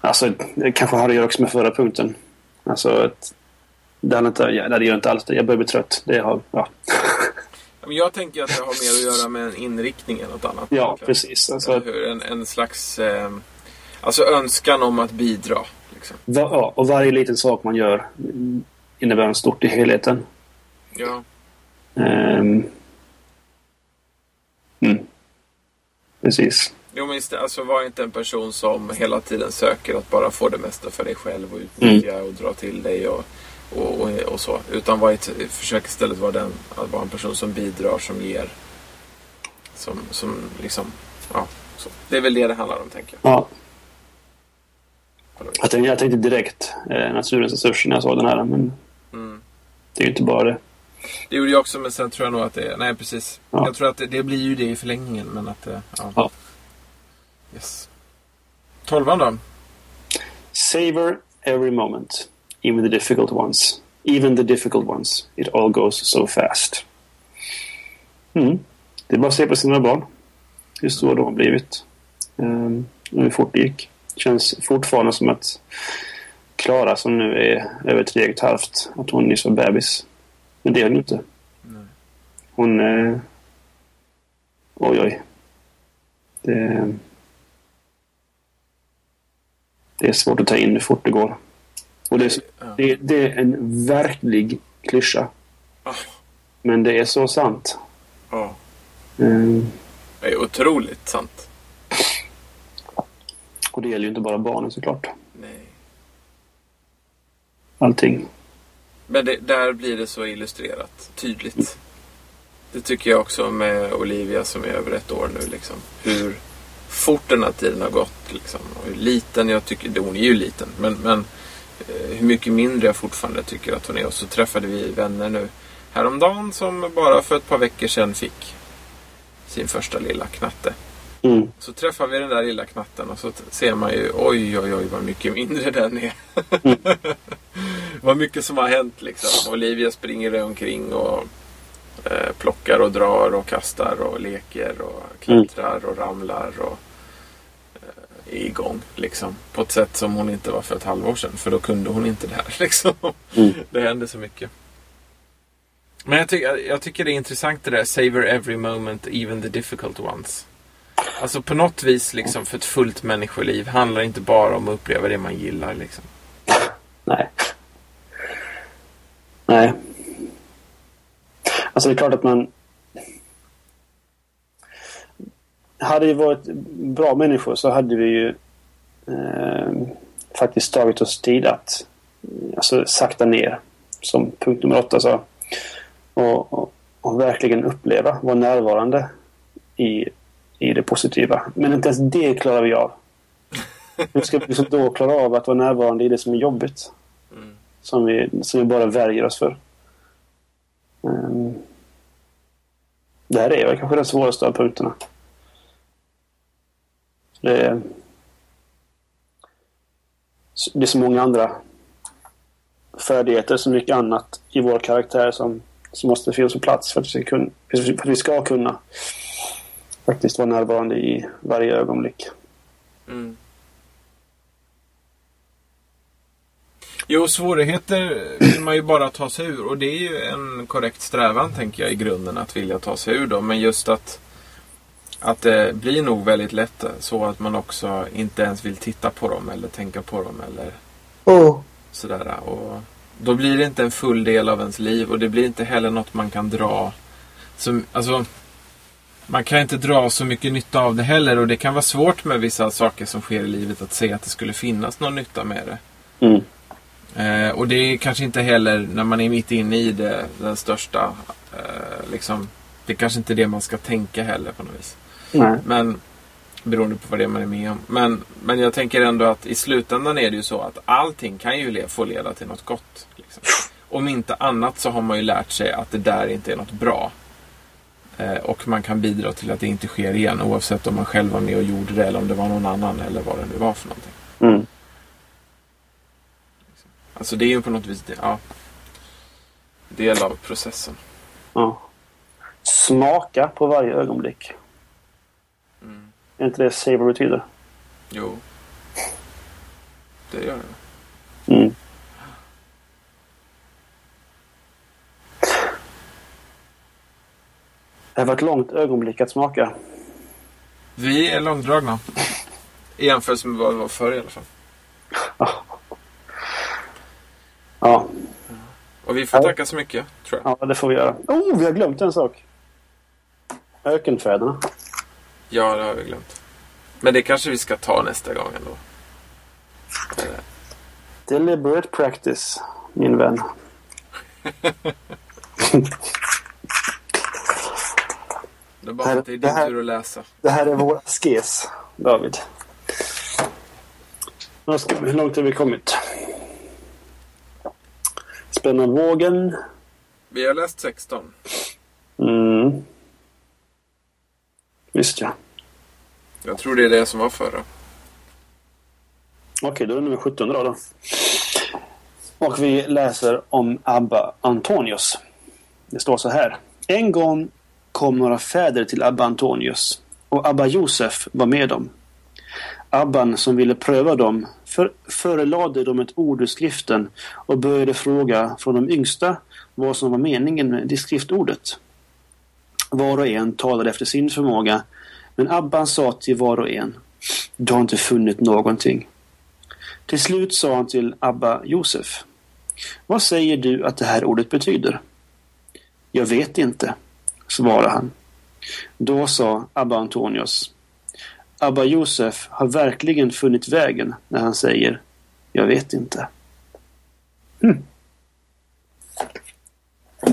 Alltså, det kanske har att göra också med förra punkten. Alltså, att, det, hade inte, ja, det gör inte alls det. Jag börjar bli trött. Det har, ja. Men jag tänker att det har mer att göra med en inriktning än något annat. ja, precis. Alltså? En, en slags eh, alltså önskan om att bidra. Liksom. va, ja, och varje liten sak man gör innebär en stort i helheten. Ja. Ehm. Mm. Precis. Jo, men alltså var inte en person som hela tiden söker att bara få det mesta för dig själv och utnyttja och dra till dig och, och, och, och så. Utan var ett, försök istället vara, den, att vara en person som bidrar, som ger. Som, som liksom, ja. Så. Det är väl det det handlar om, tänker jag. Ja. Jag tänkte, jag tänkte direkt eh, naturens resurser när jag såg den här. Men Mm. det är ju inte bara det. Det gjorde jag också, men sen tror jag nog att det. Nej, precis. Ja. Jag tror att det, det blir ju det i förlängningen, men att... eh, Ja. Ja. Yes. Tolvan då? Savor every moment. Even the difficult ones. Even the difficult ones. It all goes so fast. Mm. Det är bara att se på sina barn. Hur stora de har blivit. Um, och hur fort det gick. Känns fortfarande som att Klara som nu är över tre och ett halvt. Att hon är så bebis. Men det är hon inte. Nej. Hon... Eh, oj, oj. Det, det är svårt att ta in hur fort det går. Och det, det, det är en verklig klyscha. Ah. Men det är så sant. Ja. Eh, Det är otroligt sant. och det gäller ju inte bara barnen såklart. Nej. Allting. Men det, där blir det så illustrerat. Tydligt. Det tycker jag också med Olivia som är över ett år nu. Liksom. Hur fort den här tiden har gått. Liksom. Och hur liten jag tycker... Hon är ju liten. Men, men eh, hur mycket mindre jag fortfarande tycker att hon är. Och så träffade vi vänner nu häromdagen som bara för ett par veckor sedan fick sin första lilla knatte. Mm. Så träffar vi den där lilla knatten och så ser man ju oj, oj, oj vad mycket mindre den är. [LAUGHS] vad mycket som har hänt liksom. Olivia springer omkring och eh, plockar och drar och kastar och leker och klättrar och ramlar och eh, är igång liksom. På ett sätt som hon inte var för ett halvår sedan. För då kunde hon inte det här [LAUGHS] liksom. Mm. Det hände så mycket. Men jag, ty jag tycker det är intressant det där Savor every moment, even the difficult ones. Alltså på något vis liksom för ett fullt människoliv handlar inte bara om att uppleva det man gillar liksom. Nej. Nej. Alltså det är klart att man... Hade vi varit bra människor så hade vi ju eh, faktiskt tagit oss tid att alltså, sakta ner, som punkt nummer åtta sa. Och, och, och verkligen uppleva, vara närvarande i, i det positiva. Men inte ens det klarar vi av. Hur ska vi liksom då klara av att vara närvarande i det som är jobbigt? Som vi, som vi bara värjer oss för. Ehm, det här är väl kanske den svåraste av punkterna. Det är, det är så många andra färdigheter, så mycket annat i vår karaktär som, som måste finnas på plats för att, vi ska kunna, för att vi ska kunna faktiskt vara närvarande i varje ögonblick. Mm. Jo, svårigheter vill man ju bara ta sig ur. Och det är ju en korrekt strävan, tänker jag, i grunden att vilja ta sig ur dem. Men just att, att det blir nog väldigt lätt så att man också inte ens vill titta på dem eller tänka på dem eller sådär. Och då blir det inte en full del av ens liv och det blir inte heller något man kan dra. Som, alltså, man kan inte dra så mycket nytta av det heller och det kan vara svårt med vissa saker som sker i livet att se att det skulle finnas någon nytta med det. Mm. Eh, och det är kanske inte heller när man är mitt inne i det den största. Eh, liksom, det är kanske inte det man ska tänka heller på något vis. Nej. Men beroende på vad det är man är med om. Men, men jag tänker ändå att i slutändan är det ju så att allting kan ju le, få leda till något gott. Liksom. Om inte annat så har man ju lärt sig att det där inte är något bra. Eh, och man kan bidra till att det inte sker igen oavsett om man själv var med och gjorde det eller om det var någon annan eller vad det nu var för någonting. Mm. Alltså det är ju på något vis ja, del av processen. Ja. Smaka på varje ögonblick. Mm. Är inte det savor betyder? Jo. Det gör det. Mm. Det var ett långt ögonblick att smaka. Vi är långdragna. I jämförelse med vad vi var förr i alla fall. Ja, Och vi får Ja. tacka så mycket, tror jag. ja, det får vi göra. Oh, vi har glömt en sak. Ökenfäderna. Ja, det har vi glömt. Men det kanske vi ska ta nästa gång ändå. Deliberate practice, min vän. [LAUGHS] Det är bara att det är Det din här- tur att läsa. Det här är vår askes, David. Ska- Hur långt har vi kommit? Spänna vågen. Vi har läst 16. Mm. Visst ja. Jag tror det är det som var förra. Okej, då är det nummer 17 då, då. Och vi läser om Abba Antonius. Det står så här. En gång kom några fäder till Abba Antonius och Abba Josef var med dem. Abban som ville pröva dem för, förelade dem ett ord ur skriften och började fråga från de yngsta vad som var meningen med det skriftordet. Var och en talade efter sin förmåga men Abban sa till var och en Du har inte funnit någonting. Till slut sa han till Abba Josef. Vad säger du att det här ordet betyder? Jag vet inte, svarade han. Då sa Abba Antonius. Abba Josef har verkligen funnit vägen när han säger Jag vet inte. Hm.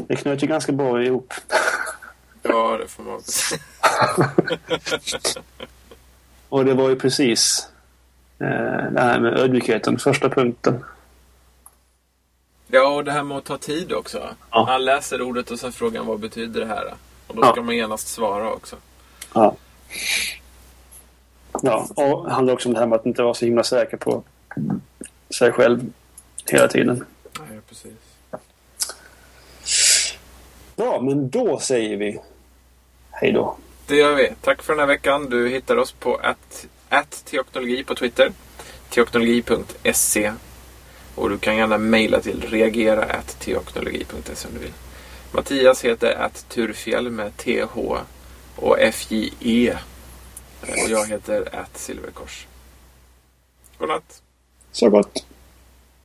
Det knöt ju ganska bra ihop. [LAUGHS] Ja, det får man. [LAUGHS] Och det var ju precis eh, det här med ödmjukheten, första punkten. Ja, och det här med att ta tid också. Ja. Han läser ordet och sen frågar han vad betyder det här? Och då Ja. ska man genast svara också. Ja. Ja, och det handlar också om det här med att inte vara så himla säker på sig själv hela tiden. Nej, precis. Bra, men då säger vi hej då. Det gör vi. Tack för den här veckan. Du hittar oss på att, att teoknologi på Twitter. Teoknologi.se Och du kan gärna mejla till reagera teoknologi.se om du vill. Mattias heter att Turfjäll med TH och FJE. Och jag heter Silverkors. Godnatt. Så gott.